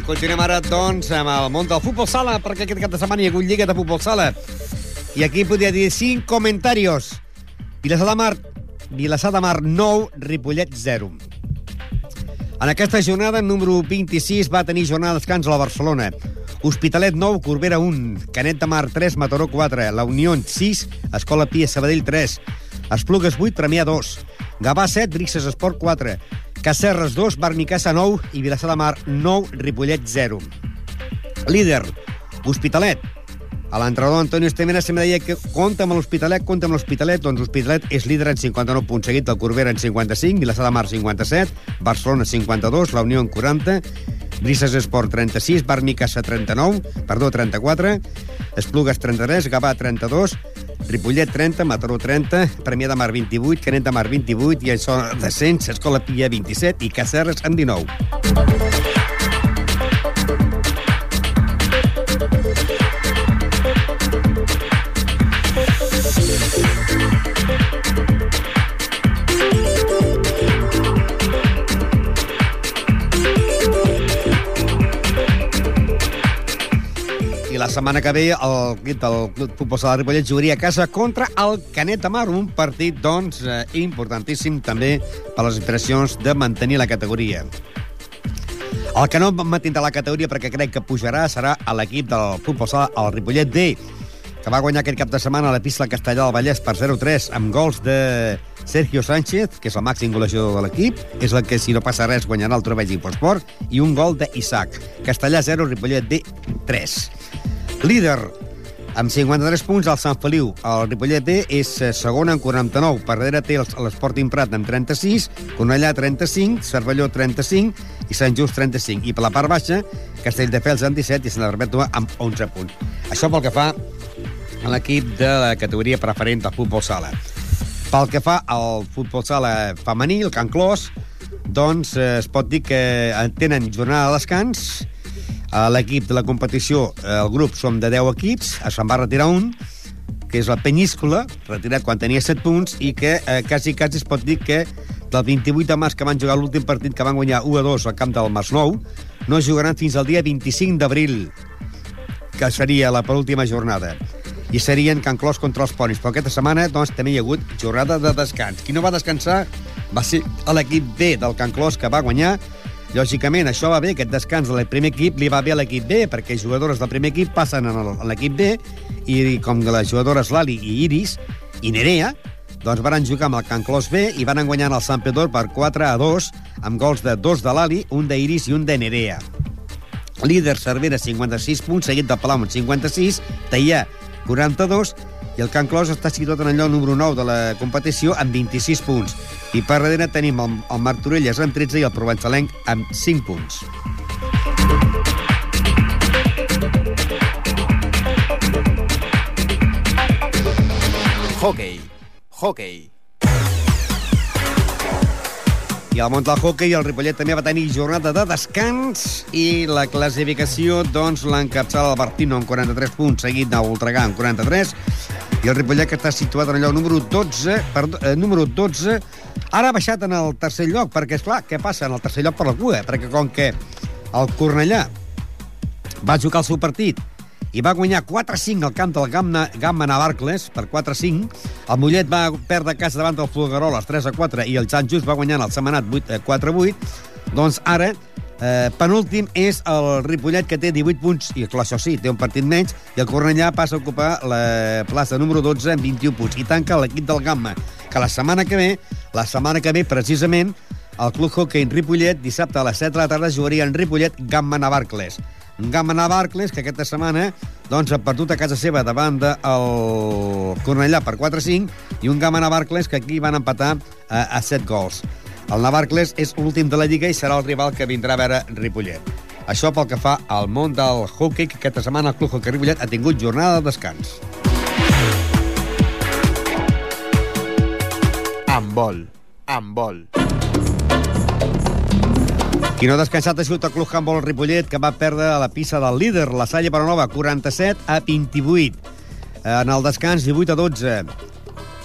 Continuem ara, doncs, amb el món del futbol sala, perquè aquest cap de setmana hi ha hagut lliga de futbol sala. I aquí podria dir cinc comentaris. Vilassar de Mar, Vilassar de Mar 9, Ripollet 0. En aquesta jornada, número 26 va tenir jornada de descans a la Barcelona. Hospitalet 9, Corbera 1, Canet de Mar 3, Mataró 4, La Unió 6, Escola Pia Sabadell 3, Esplugues 8, Premià 2, Gavà 7, Brixes Esport 4, Cacerres 2, Barnicassa 9 i Vilassar de Mar 9, Ripollet 0. Líder, Hospitalet. A l'entrenador Antonio Estemena se me deia que compta amb l'Hospitalet, compta amb l'Hospitalet, doncs l'Hospitalet és líder en 59 punts, seguit del Corbera en 55, Vilassar de Mar 57, Barcelona 52, La Unió en 40, Brises Esport 36, Barnicassa 39, perdó, 34, Esplugues 33, Gavà 32, Ripollet 30, Mataró 30, Premià de Mar 28, Canet de Mar 28 i això descens, Escola Pia 27 i Cacerres amb 19. La setmana que ve el equip del Club Futbol Sala Ripollet jugaria a casa contra el Canet de Mar, un partit, doncs, eh, importantíssim també per les aspiracions de mantenir la categoria. El que no mantindrà la categoria perquè crec que pujarà serà l'equip del Futbol Sala, el Ripollet D, que va guanyar aquest cap de setmana a la pista Castellà del Vallès per 0-3 amb gols de Sergio Sánchez, que és el màxim golejador de l'equip, és el que, si no passa res, guanyarà el Trobell Infosport, i un gol d'Isaac. Castellà 0, Ripollet D 3. Líder, amb 53 punts, el Sant Feliu. El Ripollet B és eh, segon amb 49. Per darrere té l'Esporting Prat amb 36, Cornellà 35, Cervelló 35 i Sant Just 35. I per la part baixa, Castelldefels amb 17 i Sant Perpètua amb 11 punts. Això pel que fa a l'equip de la categoria preferent del futbol sala. Pel que fa al futbol sala femení, el Can Clos, doncs eh, es pot dir que tenen jornada de descans. A l'equip de la competició, eh, el grup som de 10 equips, se'n va retirar un, que és la Penyíscola, retirat quan tenia 7 punts, i que eh, quasi, quasi es pot dir que del 28 de març que van jugar l'últim partit que van guanyar 1 a 2 al camp del Masnou, no jugaran fins al dia 25 d'abril, que seria la penúltima jornada i serien Can Clos contra els Ponis. Però aquesta setmana doncs, també hi ha hagut jornada de descans. Qui no va descansar va ser l'equip B del Can Clos, que va guanyar. Lògicament, això va bé, aquest descans del primer equip li va bé a l'equip B, perquè jugadores del primer equip passen a l'equip B, i com les jugadores Lali i Iris, i Nerea, doncs van jugar amb el Can Clos B i van guanyar el Sant Pedor per 4 a 2, amb gols de dos de Lali, un d'Iris i un de Nerea. Líder Cervera, 56 punts, seguit de Palau amb 56, Teià, 42, i el Can Clos està situat en el lloc número 9 de la competició amb 26 punts. I per darrere tenim el, el Martorelles amb 13 i el Provençalenc amb 5 punts. Hockey. Hockey. I al món del hockey el Ripollet també va tenir jornada de descans i la classificació doncs l'encapçala el Bertino amb 43 punts, seguit Voltregà amb 43 i el Ripollet que està situat en el lloc número 12, perdó, eh, número 12 ara ha baixat en el tercer lloc perquè, és clar, què passa? En el tercer lloc per la cua, perquè com que el Cornellà va jugar el seu partit i va guanyar 4-5 al camp del Gamma, Gamma Navarcles per 4-5. El Mollet va perdre casa davant del Fulgaroles 3-4 i el Sant Just va guanyar el Setmanat 4-8. Doncs ara, eh, penúltim és el Ripollet, que té 18 punts, i clar, això sí, té un partit menys, i el Cornellà passa a ocupar la plaça número 12 amb 21 punts. I tanca l'equip del Gamma, que la setmana que ve, la setmana que ve, precisament, el Club Hockey en Ripollet, dissabte a les 7 de la tarda, jugaria en Ripollet Gamma Navarcles. Gamma Navarcles, que aquesta setmana doncs, ha perdut a casa seva davant del Cornellà per 4-5 i un Gamma Navarcles que aquí van empatar a, a 7 gols. El Navarcles és l'últim de la Lliga i serà el rival que vindrà a veure Ripollet. Això pel que fa al món del hockey, que aquesta setmana el Club Hockey Ripollet ha tingut jornada de descans. Amb vol. Amb vol. Qui no ha descansat ha sigut el Club Handball Ripollet, que va perdre a la pista del líder, la Salle Paranova, 47 a 28. En el descans, 18 a 12.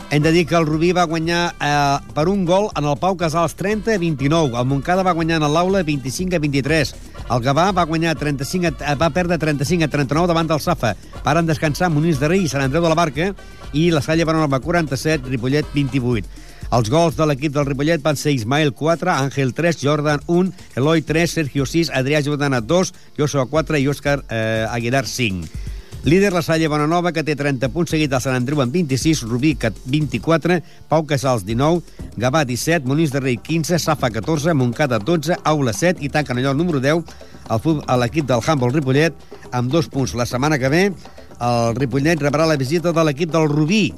Hem de dir que el Rubí va guanyar eh, per un gol en el Pau Casals 30 a 29. El Montcada va guanyar en l'Aula 25 a 23. El Gavà va guanyar 35 a, va perdre 35 a 39 davant del Safa. Paren descansar Muniz de Rei i Sant Andreu de la Barca i la Salle Paranova 47, Ripollet 28. Els gols de l'equip del Ripollet van ser Ismael 4, Àngel 3, Jordan 1, Eloi 3, Sergio 6, Adrià Jordana 2, Joshua 4 i Òscar eh, Aguilar 5. Líder la Salle Bonanova, que té 30 punts, seguit del Sant Andreu amb 26, Rubí 24, Pau Casals 19, Gavà 17, Molins de Rei 15, Safa 14, Montcada 12, Aula 7 i tanquen allò número 10 a l'equip del Humboldt Ripollet amb dos punts. La setmana que ve el Ripollet rebrà la visita de l'equip del Rubí,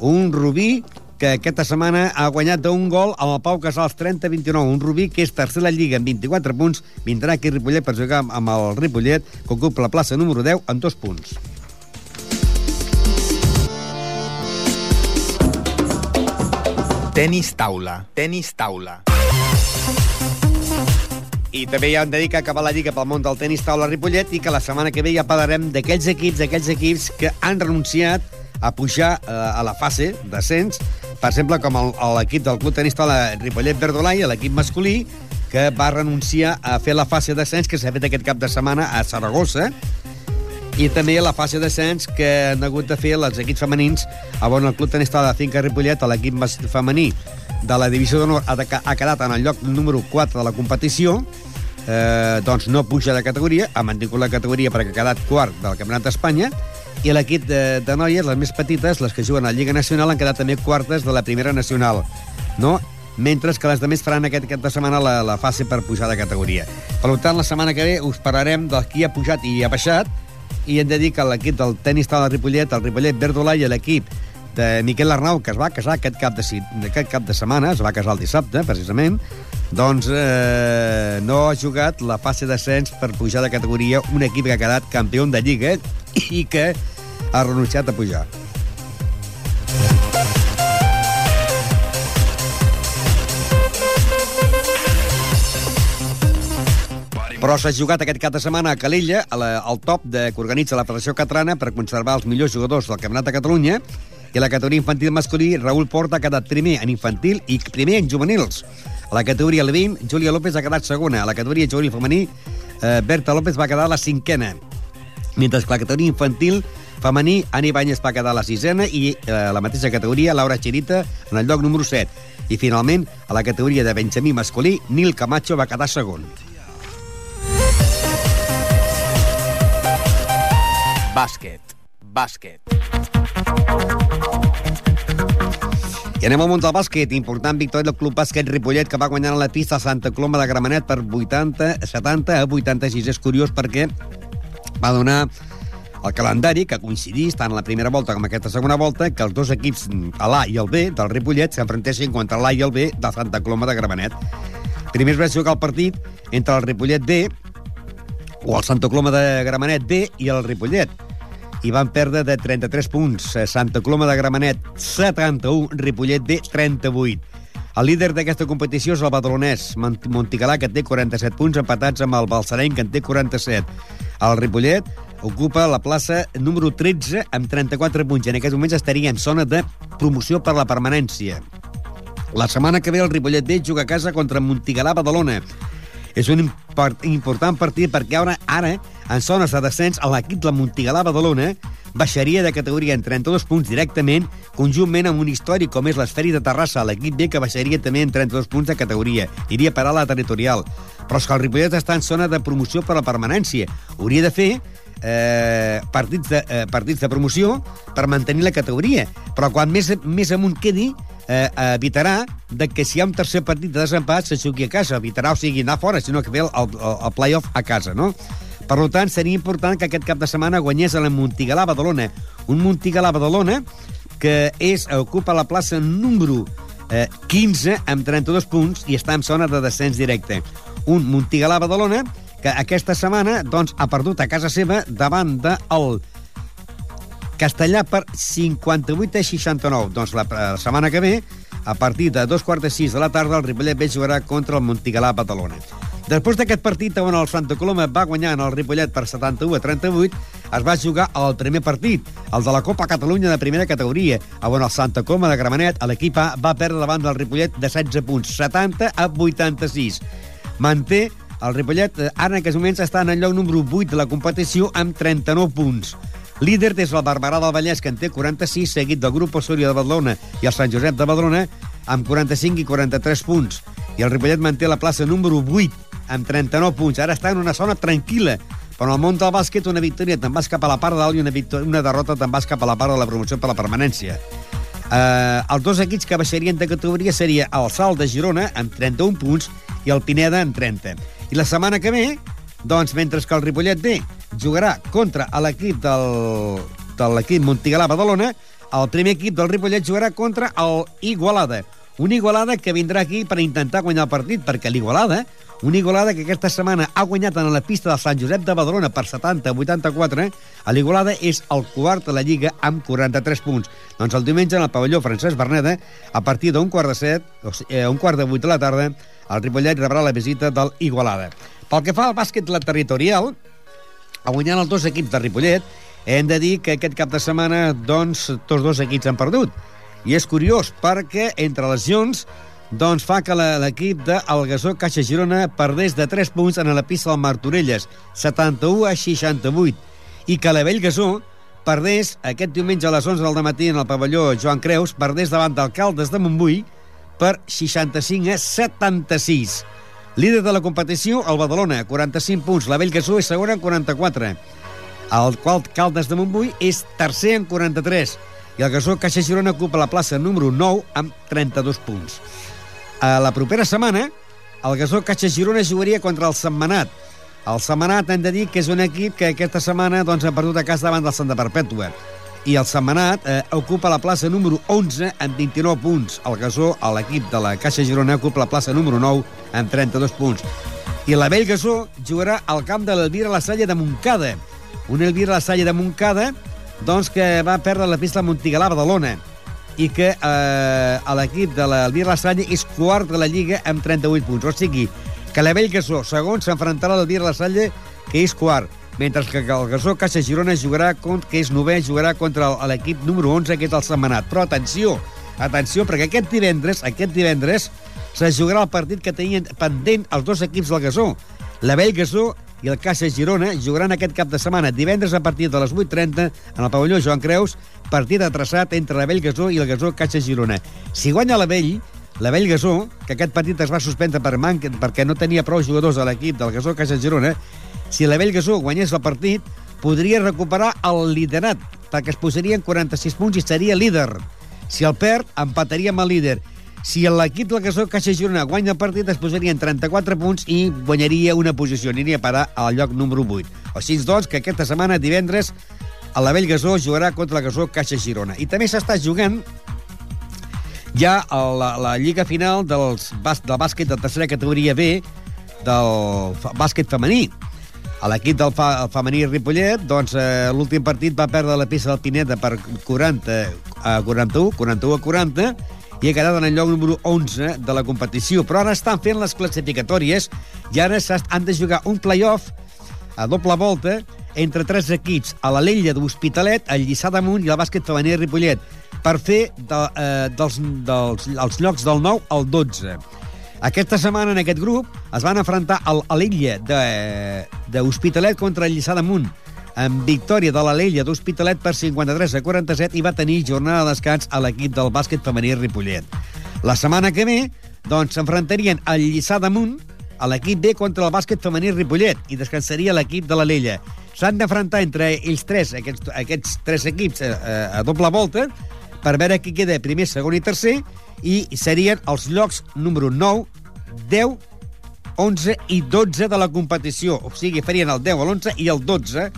un Rubí que aquesta setmana ha guanyat d'un gol amb el Pau Casals 30-29. Un Rubí que és tercer a la Lliga amb 24 punts. Vindrà aquí Ripollet per jugar amb el Ripollet, que ocupa la plaça número 10 amb dos punts. Tenis taula. Tenis taula. I també ja hem de dir que acaba la Lliga pel món del tenis taula Ripollet i que la setmana que ve ja parlarem d'aquells equips, d'aquells equips que han renunciat a pujar eh, a la fase d'ascens, per exemple, com l'equip del Club Tenis Taula Ripollet Verdolai, l'equip masculí, que va renunciar a fer la fase d'ascens que s'ha fet aquest cap de setmana a Saragossa, i també la fase d'ascens que han hagut de fer els equips femenins on el Club Tenis Taula de Finca Ripollet, l'equip femení de la divisió d'honor, ha quedat en el lloc número 4 de la competició, eh, doncs no puja de categoria, ha mantingut la categoria perquè ha quedat quart del Campionat d'Espanya, i l'equip de, de noies, les més petites, les que juguen a la Lliga Nacional, han quedat també quartes de la Primera Nacional, no? mentre que les demés faran aquest cap de setmana la, la fase per pujar de categoria. Per tant, la setmana que ve us parlarem del qui ha pujat i ha baixat, i hem de dir que l'equip del tenis de Ripollet, el Ripollet Verdolà i l'equip de Miquel Arnau, que es va casar aquest cap de, aquest cap de setmana, es va casar el dissabte, precisament, doncs eh, no ha jugat la fase d'ascens per pujar de categoria un equip que ha quedat campió de Lliga i que ha renunciat a pujar. Però s'ha jugat aquest cap de setmana a Calella, a la, al top de, que organitza la Federació Catalana per conservar els millors jugadors del Campionat de Catalunya, i la categoria infantil masculí, Raül Porta ha quedat primer en infantil i primer en juvenils. A la categoria Levin, Júlia López ha quedat segona. A la categoria juvenil femení, eh, Berta López va quedar la cinquena. Mentre que la categoria infantil femení, Ani Banyes va quedar la sisena i eh, a la mateixa categoria, Laura Chirita en el lloc número 7. I finalment, a la categoria de Benjamí masculí, Nil Camacho va quedar segon. Bàsquet. Bàsquet. I anem al món del bàsquet. Important victòria del Club Bàsquet Ripollet, que va guanyar a la pista a Santa Coloma de Gramenet per 80, 70 a 86. És curiós perquè va donar el calendari que coincidís tant la primera volta com aquesta segona volta que els dos equips, l'A i el B, del Ripollet, s'enfrontessin contra l'A i el B de Santa Coloma de Gramenet. Primer es va jugar el partit entre el Ripollet B o el Santa Coloma de Gramenet B i el Ripollet. I van perdre de 33 punts. Santa Coloma de Gramenet, 71, Ripollet B, 38. El líder d'aquesta competició és el badalonès, Mont- Montigalà, que té 47 punts, empatats amb el Balsareny, que en té 47. El Ripollet ocupa la plaça número 13 amb 34 punts. En aquests moments estaria en zona de promoció per la permanència. La setmana que ve el Ripollet B juga a casa contra Montigalà Badalona. És un import, important partit perquè ara, ara, en zones de descens, l'equip de Montigalà Badalona baixaria de categoria en 32 punts directament, conjuntament amb un històric com és l'Esferi de Terrassa, l'equip B, que baixaria també en 32 punts de categoria. Iria parar la territorial. Però és que el Ripollet està en zona de promoció per la permanència. Hauria de fer eh, partits, de, eh, partits de promoció per mantenir la categoria. Però quan més, més amunt quedi, eh, evitarà de que si hi ha un tercer partit de desempat se jugui a casa. Evitarà, o sigui, anar fora, sinó que ve el, el, el play-off a casa, no? Per tant, seria important que aquest cap de setmana guanyés el Montigalà Badalona. Un Montigalà Badalona que és, ocupa la plaça número eh, 15 amb 32 punts i està en zona de descens directe. Un Montigalà Badalona que aquesta setmana doncs, ha perdut a casa seva davant del Castellà per 58 a 69. Doncs la, la setmana que ve, a partir de dos quarts de sis de la tarda, el Ripollet B jugarà contra el Montigalà Badalona. Després d'aquest partit, on el Santa Coloma va guanyar en el Ripollet per 71 a 38, es va jugar el primer partit, el de la Copa Catalunya de primera categoria, on el Santa Coloma de Gramenet, a l'equip A, va perdre davant del Ripollet de 16 punts, 70 a 86. Manté el Ripollet, eh, ara en aquests moments està en el lloc número 8 de la competició amb 39 punts. Líder des del Barberà del Vallès, que en té 46, seguit del grup Osòria de Badalona i el Sant Josep de Badalona, amb 45 i 43 punts. I el Ripollet manté la plaça número 8, amb 39 punts. Ara està en una zona tranquil·la, però en el món del bàsquet una victòria te'n vas cap a la part dalt i una, una derrota te'n vas cap a la part de la promoció per la permanència. Uh, els dos equips que baixarien de categoria seria el Salt de Girona, amb 31 punts, i el Pineda, amb 30. I la setmana que ve, doncs, mentre que el Ripollet B jugarà contra l'equip del, de l'equip Montigalà Badalona, el primer equip del Ripollet jugarà contra el Igualada. Un Igualada que vindrà aquí per intentar guanyar el partit, perquè l'Igualada, una Igualada que aquesta setmana ha guanyat en la pista del Sant Josep de Badalona per 70-84, l'Igualada és el quart de la Lliga amb 43 punts. Doncs el diumenge en el pavelló Francesc Berneda, a partir d'un quart de set, o sigui, eh, un quart de vuit de la tarda, el Ripollet rebrà la visita del Igualada. Pel que fa al bàsquet la territorial, guanyant els dos equips de Ripollet, hem de dir que aquest cap de setmana, doncs, tots dos equips han perdut. I és curiós, perquè entre lesions doncs fa que l'equip del Gasó Caixa Girona perdés de 3 punts en la pista del Martorelles, 71 a 68, i que la Vell Gasó perdés aquest diumenge a les 11 del matí en el pavelló Joan Creus, perdés davant d'Alcaldes de Montbui per 65 a 76. Líder de la competició, el Badalona, 45 punts. La Vell Gasó és segona amb 44. El qual Caldes de Montbui és tercer amb 43. I el Gasó Caixa Girona ocupa la plaça número 9 amb 32 punts. A la propera setmana, el Gasó Caixa Girona jugaria contra el Setmanat. El Setmanat hem de dir que és un equip que aquesta setmana doncs, ha perdut a casa davant del Santa Perpètua. I el Setmanat eh, ocupa la plaça número 11 amb 29 punts. El Gasó, l'equip de la Caixa Girona, ocupa la plaça número 9 amb 32 punts. I la Vell Gasó jugarà al camp de l'Elvira La Salle de Montcada. Un Elvira La Salle de Montcada doncs, que va perdre la pista a Montigalà, Badalona i que eh, l'equip de La Salle és quart de la Lliga amb 38 punts. O sigui, que la Vell Gasó, segon, s'enfrontarà a l'Elvira La Salle, que és quart, mentre que el Gasó Caixa Girona jugarà, contra, que és novè, jugarà contra l'equip número 11, que és el Setmanat. Però atenció, atenció, perquè aquest divendres, aquest divendres, se jugarà el partit que tenien pendent els dos equips del Gasó. La Gasó i el Caixa Girona jugaran aquest cap de setmana, divendres a partir de les 8.30 en el pavelló Joan Creus, partit traçat entre la Vell Gasó i el Gasó Caixa Girona. Si guanya la Vell, la Vell Gasó, que aquest partit es va suspendre per manca, perquè no tenia prou jugadors a l'equip del Gasó Caixa Girona, si la Vell Gasó guanyés el partit, podria recuperar el liderat, perquè es posaria en 46 punts i seria líder. Si el perd, empataria amb el líder. Si l'equip del Gasó Caixa Girona guanya el partit, es posaria en 34 punts i guanyaria una posició, aniria a parar al lloc número 8. O sigui, doncs, que aquesta setmana, divendres, a la Bellgasó jugarà contra la Gasó Caixa Girona. I també s'està jugant ja a la, la lliga final dels, bas- del bàsquet de tercera categoria B del bàsquet femení. A l'equip del fa, femení Ripollet, doncs, eh, l'últim partit va perdre la pista del Pineda per 40 a 41, 41 a 40, i ha quedat en el lloc número 11 de la competició. Però ara estan fent les classificatòries i ara han de jugar un play-off a doble volta entre tres equips, a la Lella d'Hospitalet, el Lliçà d'Amunt i el bàsquet femení Ripollet, per fer de, eh, dels, dels, els llocs del 9 al 12. Aquesta setmana en aquest grup es van enfrontar a de- d'Hospitalet contra el Lliçà d'Amunt, amb victòria de la Lella d'Hospitalet per 53 a 47 i va tenir jornada de descans a l'equip del bàsquet femení Ripollet. La setmana que ve, doncs, s'enfrontarien al Lliçà d'Amunt, a l'equip B contra el bàsquet femení Ripollet i descansaria l'equip de la Lella. S'han d'enfrontar entre ells tres, aquests, aquests tres equips, eh, eh, a doble volta, per veure qui queda primer, segon i tercer, i serien els llocs número 9, 10, 11 i 12 de la competició. O sigui, farien el 10, l'11 i el 12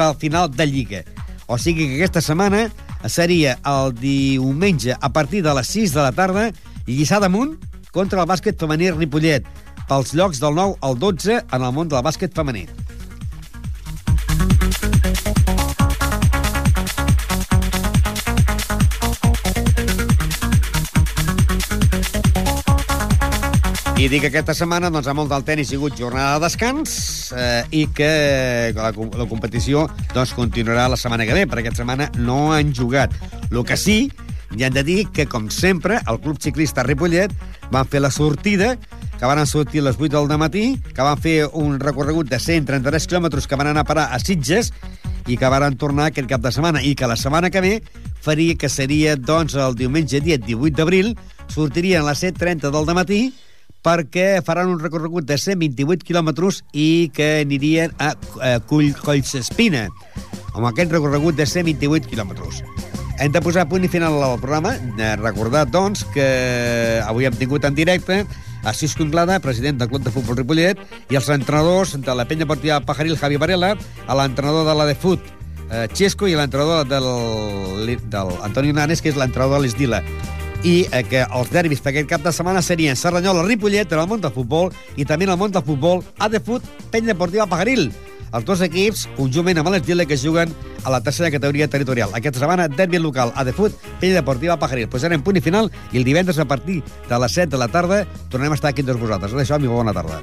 pel final de Lliga. O sigui que aquesta setmana seria el diumenge a partir de les 6 de la tarda Lliçà d'Amunt contra el bàsquet femení Ripollet pels llocs del 9 al 12 en el món del bàsquet femení. I dic que aquesta setmana, doncs, a molt del tenis ha sigut jornada de descans eh, i que la, la competició doncs, continuarà la setmana que ve, perquè aquesta setmana no han jugat. El que sí, hi han de dir que, com sempre, el Club Ciclista Ripollet van fer la sortida, que van sortir a les 8 del matí, que van fer un recorregut de 133 quilòmetres que van anar a parar a Sitges i que van tornar aquest cap de setmana i que la setmana que ve faria que seria doncs el diumenge dia 18 d'abril sortirien a les 7.30 del matí perquè faran un recorregut de 128 quilòmetres i que anirien a, a Cull, Collsespina, amb aquest recorregut de 128 quilòmetres. Hem de posar punt i final al programa. Eh, Recordar, doncs, que avui hem tingut en directe a Cisco Inglada, president del Club de Futbol Ripollet, i els entrenadors de la penya deportiva Pajaril, Javi Varela, a l'entrenador de la de Fut, eh, Xesco, i l'entrenador del, del Antonio Nanes, que és l'entrenador de l'Esdila i eh, que els derbis per aquest cap de setmana serien Serranyola, Ripollet, en el món del futbol, i també en el món del futbol, Adefut, Penya Deportiva Pajaril. Els dos equips, conjuntament amb l'Esdile, que juguen a la tercera categoria territorial. Aquesta setmana, derbi local, Adefut, Penya Deportiva Pajaril. Posarem punt i final, i el divendres, a partir de les 7 de la tarda, tornem a estar aquí tots vosaltres. Això, mi bona tarda.